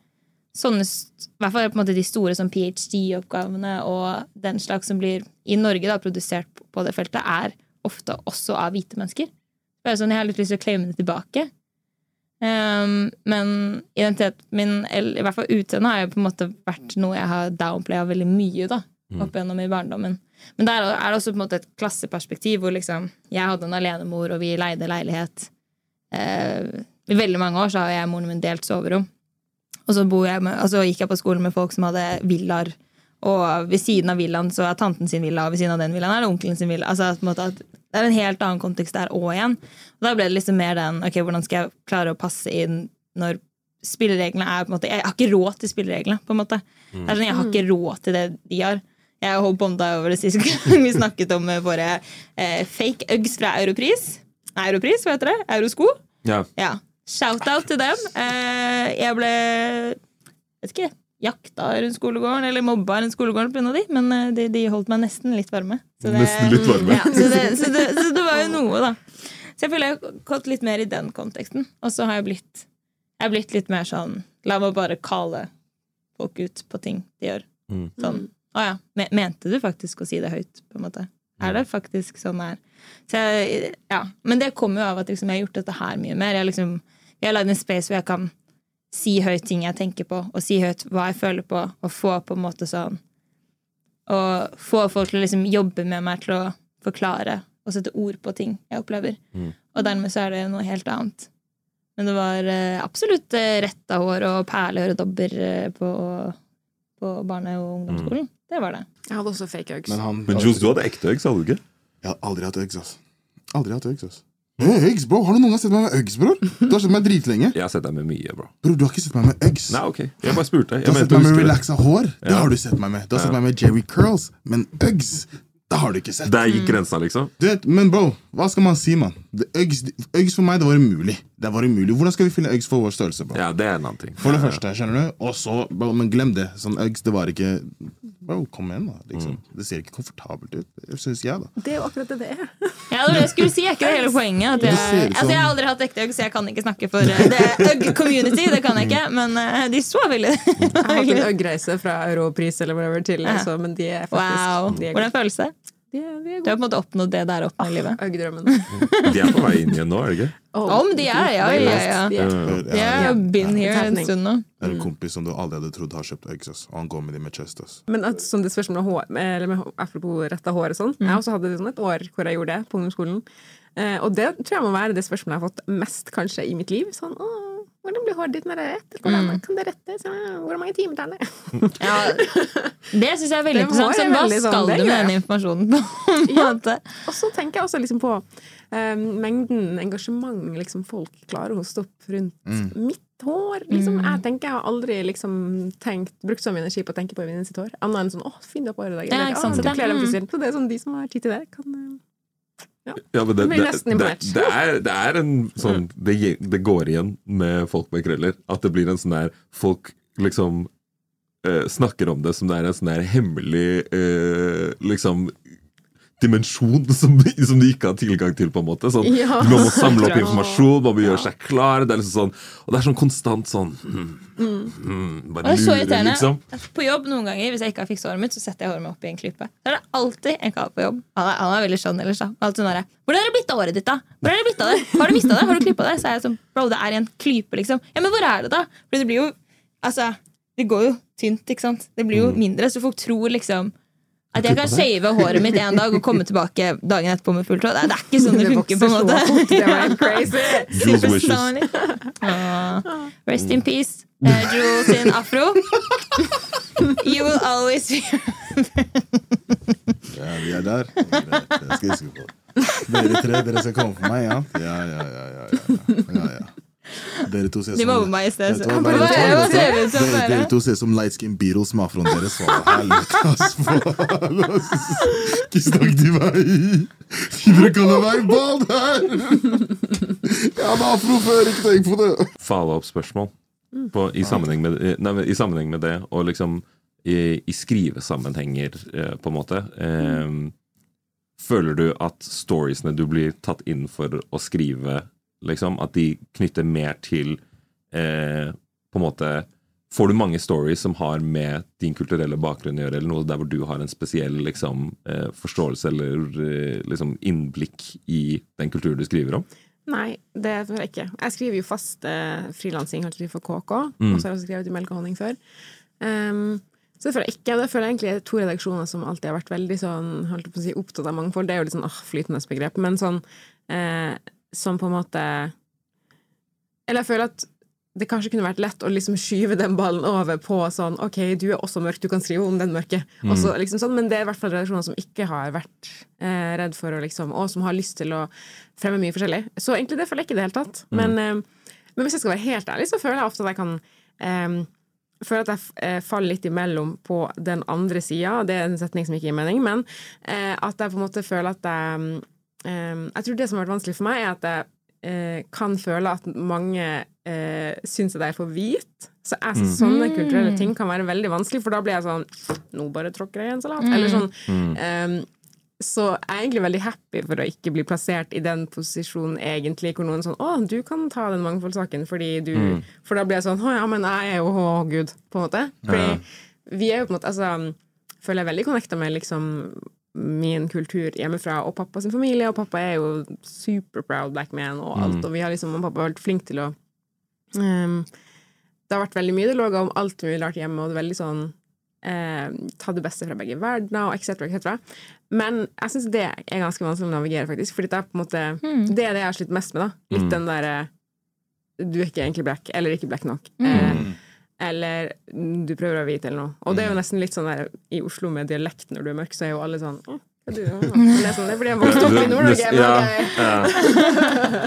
sånne, i hvert fall på en måte de store sånn PhD-oppgavene og den slags som blir i Norge da, produsert på- på det feltet, er ofte også av hvite mennesker. Det er sånn, Jeg har litt lyst til å claime det tilbake. Um, men identiteten min, eller i hvert fall utseendet, har jo på en måte vært noe jeg har downplaya veldig mye. da. opp gjennom i barndommen. Men der er det også på en måte et klasseperspektiv hvor liksom jeg hadde en alenemor, og vi leide leilighet. Uh, I veldig mange år så har jeg og moren min delt soverom. Og så, bor jeg med, altså gikk jeg på skolen med folk som hadde villaer. Og ved siden av villaen så er tanten sin villa, og ved siden av den villaen er det onkelen sin villa. Altså, det er en helt annen kontekst der òg igjen. Og da ble det liksom mer den ok, hvordan skal jeg klare å passe inn når spillereglene er på en måte Jeg har ikke råd til spillereglene, på en måte. Er sånn, Jeg har ikke råd til det de har. Jeg har bånda over det siste gang vi snakket om eh, våre eh, fake Uggs fra Europris. Europris, hva heter det? Eurosko? Ja. Ja. Shout-out til dem. Eh, jeg ble vet ikke, jakta rundt skolegården, eller mobba rundt skolegården pga. de, men eh, de, de holdt meg nesten litt varme. Så det, Nesten litt varme. Ja, så, det, så, det, så det var jo noe, da. Så jeg føler jeg har gått litt mer i den konteksten. Og så har jeg blitt, jeg har blitt litt mer sånn La meg bare kalle folk ut på ting de gjør. Mm. Sånn Å ja, mente du faktisk å si det høyt, på en måte? Er det faktisk sånn det er? Så jeg, ja. Men det kommer jo av at liksom, jeg har gjort dette her mye mer. Jeg, liksom, jeg har lagd en space hvor jeg kan si høyt ting jeg tenker på, og si høyt hva jeg føler på, og få på en måte sånn Og få folk til å liksom jobbe med meg til å forklare og sette ord på ting jeg opplever. Mm. Og dermed så er det noe helt annet. Men det var eh, absolutt eh, retta hår og perleøredobber eh, på, på barne- og ungdomsskolen. Det var det. Jeg hadde også fake Uggs. Men han Men Jules, du hadde ekte eggs, hadde du ikke? Jeg har aldri hatt Uggs, altså. Aldri hatt Uggs, ass. Hey, Uggs, bro! Har du noen gang sett meg med Uggs, bror? Du har sett meg dritlenge. Jeg har sett deg med mye, bro. Bro, du har ikke sett meg med Uggs. Nei, ok. Jeg bare spurte. Du har sett meg med relaxa hår. Det har du sett meg med. Du har sett meg med Jerry Curls. Men Uggs, det har du ikke sett. Der gikk grensa, liksom. Du vet, men bro, hva skal man si, mann? Øggs Uggs, Uggs for meg, det var umulig. Det var umulig. Hvordan skal vi finne Uggs for vår størrelse, bro? Ja, det er en annen ting. For det første, skjønner du? Og så, bro, men glem det. Sånn Uggs, det var ikke Bro, kom igjen, da. Liksom. Det ser ikke komfortabelt ut, syns jeg, da. Det er jo akkurat det det er. Ja, det var det jeg skulle si. Er ikke det hele poenget? At jeg, ut altså, jeg har aldri hatt ekte øgg, så jeg kan ikke snakke for eh, det Ugg community. Det kan jeg ikke, men uh, de så veldig Jeg har hatt en Ugg-reise fra Europris eller whatever til, Ja. altså, men de er faktisk Wow. de er Hvordan føles det? De er, de er Du har på en måte oppnådd det der oppe i livet. Ugg-drømmen. De er på vei inn igjen nå, er de ikke? Om de er, ja, ja, ja. De er- har har been here en stund nå. har en kompis som du aldri hadde trodd har kjøpt eggs, ass. Og han går med de med chest, ass. Men at, som det spørsmålet hår, med, eller med, apropos retta hår og sånn, jeg også hadde sånn et år hvor jeg gjorde det på ungdomsskolen. Eh, og det tror jeg må være det spørsmålet jeg har fått mest kanskje i mitt liv. Sånn, Åh, hvordan blir håret ditt når det er rett? Hvordan mm. kan det rettes? Hvor mange timer tar det? Ja, det syns jeg er veldig interessant. Sånn, hva veldig sånn, skal sånn, du med den informasjonen på? en Ja. måte? Og så tenker jeg også liksom på um, mengden engasjement liksom folk klarer å hoste opp rundt mitt hår. Liksom. Jeg tenker jeg har aldri liksom tenkt, brukt så mye energi på å tenke på Venninne sitt hår. Annet enn sånn 'Å, fin du har på håret i dag'. Ja, ikke sant, «Å, så du det- kler deg mm. Så det er sånn de som har tid til det, kan eh, Ja, men det, det, det, det, er, det er en sånn det, det går igjen med folk med krøller. At det blir en sånn der Folk liksom eh, snakker om det som det er en sånn der hemmelig eh, liksom dimensjon som, som de ikke har tilgang til, på en måte. Sånn, Ja. Man må samle opp informasjon, man må gjøre seg klar. Det er liksom sånn, og det er sånn konstant sånn mm, mm. Og Bare er lurer, liksom. På jobb noen ganger, hvis jeg ikke har fiksa håret mitt, så setter jeg håret mitt opp i en klype. Da er det alltid en kar på jobb. Han er, han er veldig skjønn ellers, da. Alltid sånn Hvordan er det blitt av håret ditt, da? Hvor er det blitt av det? Har du mista det? Har du klippa det? Så er jeg sånn, bro, det er i en klype, liksom. Ja, men hvor er det, da? For det blir jo Altså, det går jo tynt, ikke sant? Det blir jo mindre, så folk tror liksom at jeg kan shave håret mitt en dag og komme tilbake dagen etterpå med fullt hår. Det er- ikke sånn det funker, på en måte. Det var helt crazy. Wishes. Rest in peace, uh, Jules sin afro. You will always be Ja, vi er der. Greit, Det skal jeg huske på. Dere tre, dere skal komme for meg, ja? Ja, ja, ja. ja, ja, ja, ja. Dere to ser De mobber meg i sted. Som Dere, dere to ser som light skin Beatles med afroen deres. Ikke snakk til meg! Dere kaller meg bald her! Jeg hadde afro før, ikke tenk på det! follow-up-spørsmål i, sammenheng med, nei, i sammenheng med det, og liksom i, i skrivesammenhenger, eh, på en måte. Eh, føler du at storiesene du blir tatt inn for å skrive, liksom, at de knytter mer til eh, På en måte Får du mange stories som har med din kulturelle bakgrunn å gjøre, eller noe der hvor du har en spesiell liksom, eh, forståelse eller eh, liksom, innblikk i den kulturen du skriver om? Nei, det tror jeg ikke. Jeg skriver jo fast eh, frilansing for KK, Mm. og så har jeg også skrevet i Melk og honning før. Um, Så det føler jeg ikke, og det føler jeg egentlig er to redaksjoner som alltid har vært veldig sånn, holdt på å si, opptatt av mangfold. Det er jo litt sånn åh, flytende begrep, men sånn eh, som på en måte Eller jeg føler at det kanskje kunne vært lett å liksom skyve den ballen over på sånn OK, du er også mørk, du kan skrive om den mørke. Mm. Også, liksom sånn, men det er i hvert fall redaksjoner som ikke har vært eh, redd for å liksom Og som har lyst til å fremme mye forskjellig. Så egentlig det føler jeg ikke i det hele tatt. Men, eh, men hvis jeg skal være helt ærlig, så føler jeg ofte at jeg kan eh, føler at jeg eh, faller litt imellom på den andre sida. Det er en setning som ikke gir mening, men eh, at jeg på en måte føler at jeg mm, Jeg tror det som har vært vanskelig for meg, er at jeg eh, kan føle at mange eh, syns at jeg er for hvit. Så jeg, sånne kulturelle ting kan være veldig vanskelig, for da blir jeg sånn Nå bare tråkker jeg i en salat. Eller sånn. eh, så jeg er egentlig veldig happy for å ikke bli plassert i den posisjonen egentlig, hvor noen sånn 'Å, du kan ta den mangfoldssaken fordi du For da blir jeg sånn 'Å ja, men jeg er jo å gud', på en måte. Fordi vi er jo på en måte Altså, føler jeg veldig connecta med liksom min kultur hjemmefra og pappa sin familie, og pappa er jo super proud black man og alt, og vi har liksom, og pappa har vært flink til å um, Det har vært veldig mye dialoger om alt mulig rart hjemme, og det er veldig sånn eh, ta det beste fra begge verdener, og etc., etc. Men jeg syns det er ganske vanskelig å navigere, faktisk. Fordi det er på en måte Det er det jeg har slitt mest med, da. Litt den derre Du er ikke egentlig black, eller ikke black nok. Eh, eller mm, du prøver å vite, eller noe. Og det er jo nesten litt sånn der i Oslo med dialekt, når du er mørk, så er jo alle sånn «Å, hva er du? Ja, Det det fordi jeg vokste opp i Nord-Norge. Ja, ja.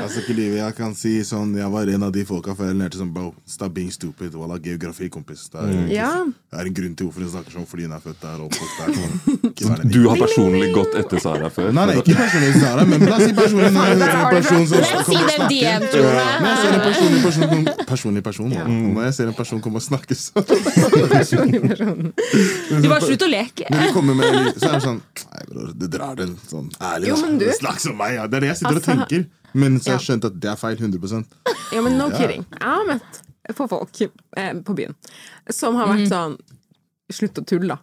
Altså, ikke livet, jeg kan si sånn Jeg var en av de folka før jeg lærte sånn Bro, stop being stupid. Voilà, geografi, kompis. Det er, Ja. det er en grunn til hvorfor hun snakker sånn, fordi hun er født der. Og oppvokst der sånn. Du har personlig gått etter Sara før? Nei, nei, ikke personlig Sara, men la oss si personlig person som Si kommer og den snakker. DM. Når jeg ser en personlig person, personlig person Når jeg ser en person komme og snakke sånn Personlig person. Du bare slutt å leke. Når de kommer med litt, så er det sånn Nei, bror, det drar den sånn ærlig. Jo, men du- Snakk som meg, ja. Det er det jeg sitter og Altså- tenker. Men så har jeg Ja. skjønt at det er feil 100 Ja, men no Ja. kidding. Jeg har møtt på folk eh, på byen som har vært sånn Slutt å tulle, da.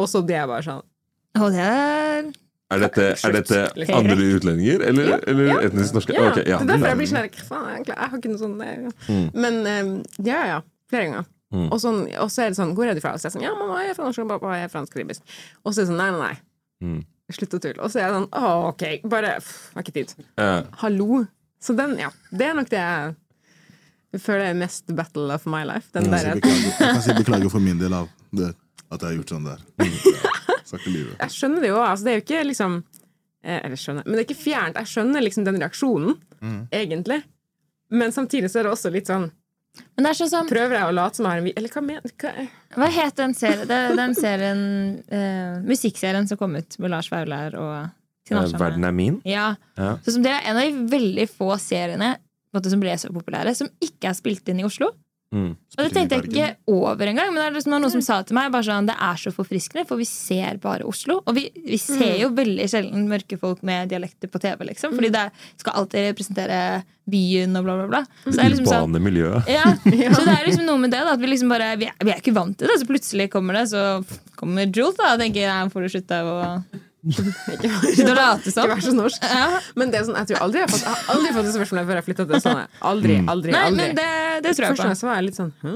Og så det er bare sånn Og det er Er dette, er dette andre utlendinger, eller, Ja, eller ja. etnisk norske? Ja, Okay, ja. Det er derfor jeg blir sånn faen, Jeg har ikke noe sånn Mm. Men eh, ja, ja. Flere ganger. Og, sånn, og så er det sånn Hvor er du fra? Og så er jeg sånn Ja, mamma er fra norsk, og pappa er fransk-karibisk. Og så er det sånn Nei, nei, nei. Mm. Slutt å tulle. Og så er jeg sånn Å, OK. Bare pff, Har ikke tid. Uh. Hallo. Så den, ja. Det er nok det jeg føler er mest battle of my life. Den Jeg kan si jeg kan si beklager for min del av det, at jeg har gjort sånn der. Jeg skjønner det jo. Altså, det er jo ikke liksom eh, Eller skjønner, men det er ikke fjernt. Jeg skjønner liksom den reaksjonen, egentlig. Men samtidig så er det også litt sånn sånn som Prøver jeg å late som jeg har en. Eller hva mener hva, Hva het den serien? Det, den serien uh, Musikkserien som kom ut med Lars Vaular og Tina Eh, Verden er min? Ja. Ja. Så som det er en av de veldig få seriene måte, som ble så populære, som ikke er spilt inn i Oslo. Mm. Og det tenkte jeg ikke over engang, men det er liksom noen som sa til meg bare sånn, det er så forfriskende, for vi ser bare Oslo. Og vi, vi ser jo veldig sjelden mørke folk med dialekter på TV, liksom. Fordi det skal alltid representere byen og bla, bla, bla. Så det er liksom sånn ja, så det er liksom noe med det da, at vi liksom bare Vi er, vi er ikke vant til det, så plutselig kommer det, så kommer Jules da og tenker jeg, får du slutte å ikke, late ikke som. være så norsk. Ja. Men det er sånn, jeg tror aldri jeg har fått, jeg har aldri fått det spørsmålet før jeg flytta til Østlandet. Aldri, aldri, Nei, aldri. men det, det tror jeg Først på. Først så var jeg litt sånn Hæ?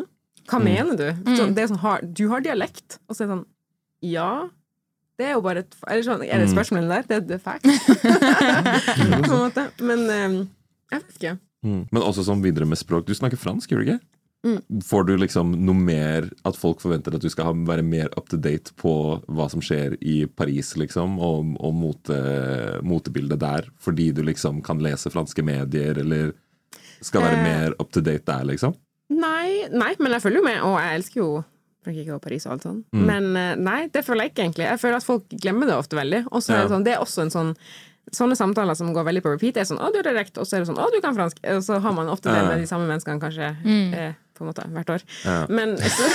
Hva mener du? Sånn, det er sånn, har, du har dialekt. Og så er det sånn Ja. Det er jo bare et Eller sånn, er det et spørsmål der? Det, det the fact. På en måte. Men um, jeg vet ikke. Mm. Men også sånn videre med språk. Du snakker fransk, gjør du ikke? Mm. Får du liksom noe mer At folk forventer at du skal ha, være mer up to date på hva som skjer i Paris, liksom, og, og mote, motebildet der, fordi du liksom kan lese franske medier, eller skal være Eh. mer up to date der, liksom? Nei, nei, men jeg følger jo med, og jeg elsker jo Frankrike og Paris og alt sånn. Men eh, nei, det føler jeg ikke egentlig. Jeg føler at folk glemmer det ofte veldig. Og så er det Ja. sånn, det er også en sånn Sånne samtaler som går veldig på repeat, er sånn 'Å, du er direkte', og så er det sånn 'Å, du kan fransk'. Og så har man ofte det med de samme menneskene, kanskje, eh, på en måte, hvert år. Ja. Men så,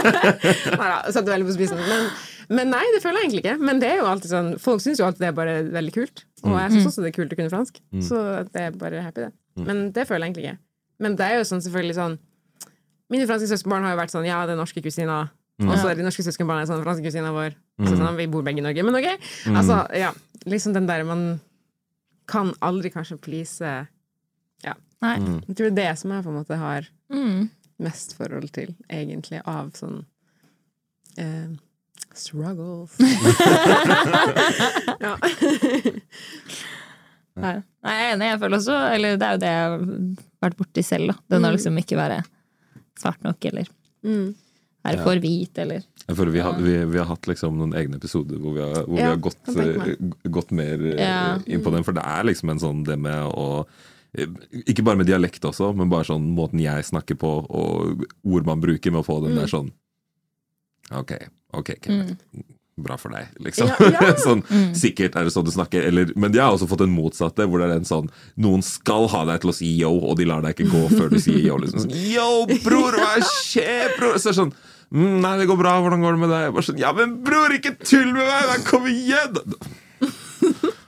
Nei da, satte veldig på spissen. Men, men nei, det føler jeg egentlig ikke. Men det er jo alltid sånn Folk syns jo alltid det er bare veldig kult. Og jeg syns også det er kult å kunne fransk. Så det er bare happy, det. Men det føler jeg egentlig ikke. Men det er jo sånn selvfølgelig sånn Mine franske søskenbarn har jo vært sånn Ja, det er norske kusiner. Og så er de norske søskenbarna sånn franske kusiner vår. Så sånn, vi bor begge i Norge, men ok. Altså, ja. Liksom den der man kan aldri kanskje please Ja. Nei. Jeg tror det er det som jeg på en måte har Mm. Mest forhold til, egentlig, av sånn Eh, struggles. ja. Nei, jeg er enig. Jeg føler også Eller det er jo det jeg har vært borti selv, da. Den å liksom ikke være svart nok, eller Mm. være for hvit, eller Jeg føler vi har, vi, vi har hatt liksom noen egne episoder hvor vi har, hvor vi har gått, eh, gått mer eh, Ja. inn på den. For det er liksom en sånn det med å Ikke bare med dialekt også, men bare sånn måten jeg snakker på, og ord man bruker med å få den der sånn Ok, ok, Kenneth. Bra for deg, liksom. Ja, ja. sånn, Sikkert er det sånn du snakker. Eller, men jeg har også fått en motsatte, hvor det er en sånn Noen skal ha deg til å si yo, og de lar deg ikke gå før du sier yo. Liksom. Sånn, yo, bror, hva skjer, bror? Så er det sånn mm, Nei, det går bra, hvordan går det med deg? Sånn, ja, men bror, ikke tull med meg! Kom igjen!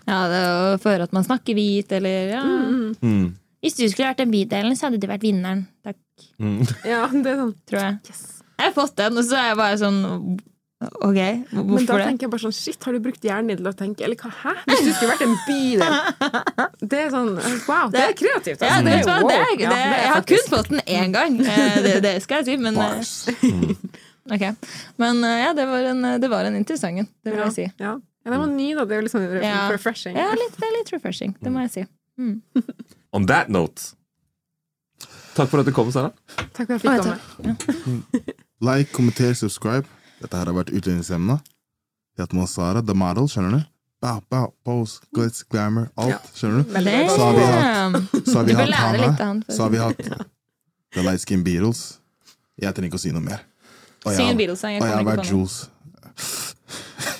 Ja, det er å føre at man snakker hvit, eller ja. Mm. Hvis du skulle vært den bydelen, så hadde du vært vinneren. Takk, ja, det er sånn. tror jeg. Jeg har fått den, og så er jeg bare sånn Ok, hvorfor det? Men da tenker jeg bare sånn Shit, har du brukt hjernen din til å tenke Eller hva, hæ? Hvis du skulle vært en bydel Det er sånn Wow, det er kreativt. Ja, altså. det, er det, wow. det, Ja, det er jeg har kun fått den én gang. Eh, Det, det skal jeg si, men eh, Ok. Men eh, ja, det var en, det var en interessant en, det vil jeg si. Ja. Ja, den var ny, da. Det er jo litt sånn Ja. refreshing. Ja, litt, det er litt refreshing, det må jeg si. On that note Takk for at du kom, Sara. Takk for at jeg fikk komme. Like, kommenter, subscribe. Dette her har vært utlendingsemna. Vi har hatt med oss Sara, the model, skjønner du? Bow, bow, pose, glitz, glamour, alt. Skjønner du? Så har vi hatt- Så har vi hatt Hanna. han. Så har vi hatt The Light Skin Beatles. Jeg trenger ikke å si noe mer. Og jeg har- Og jeg har vært. Jules.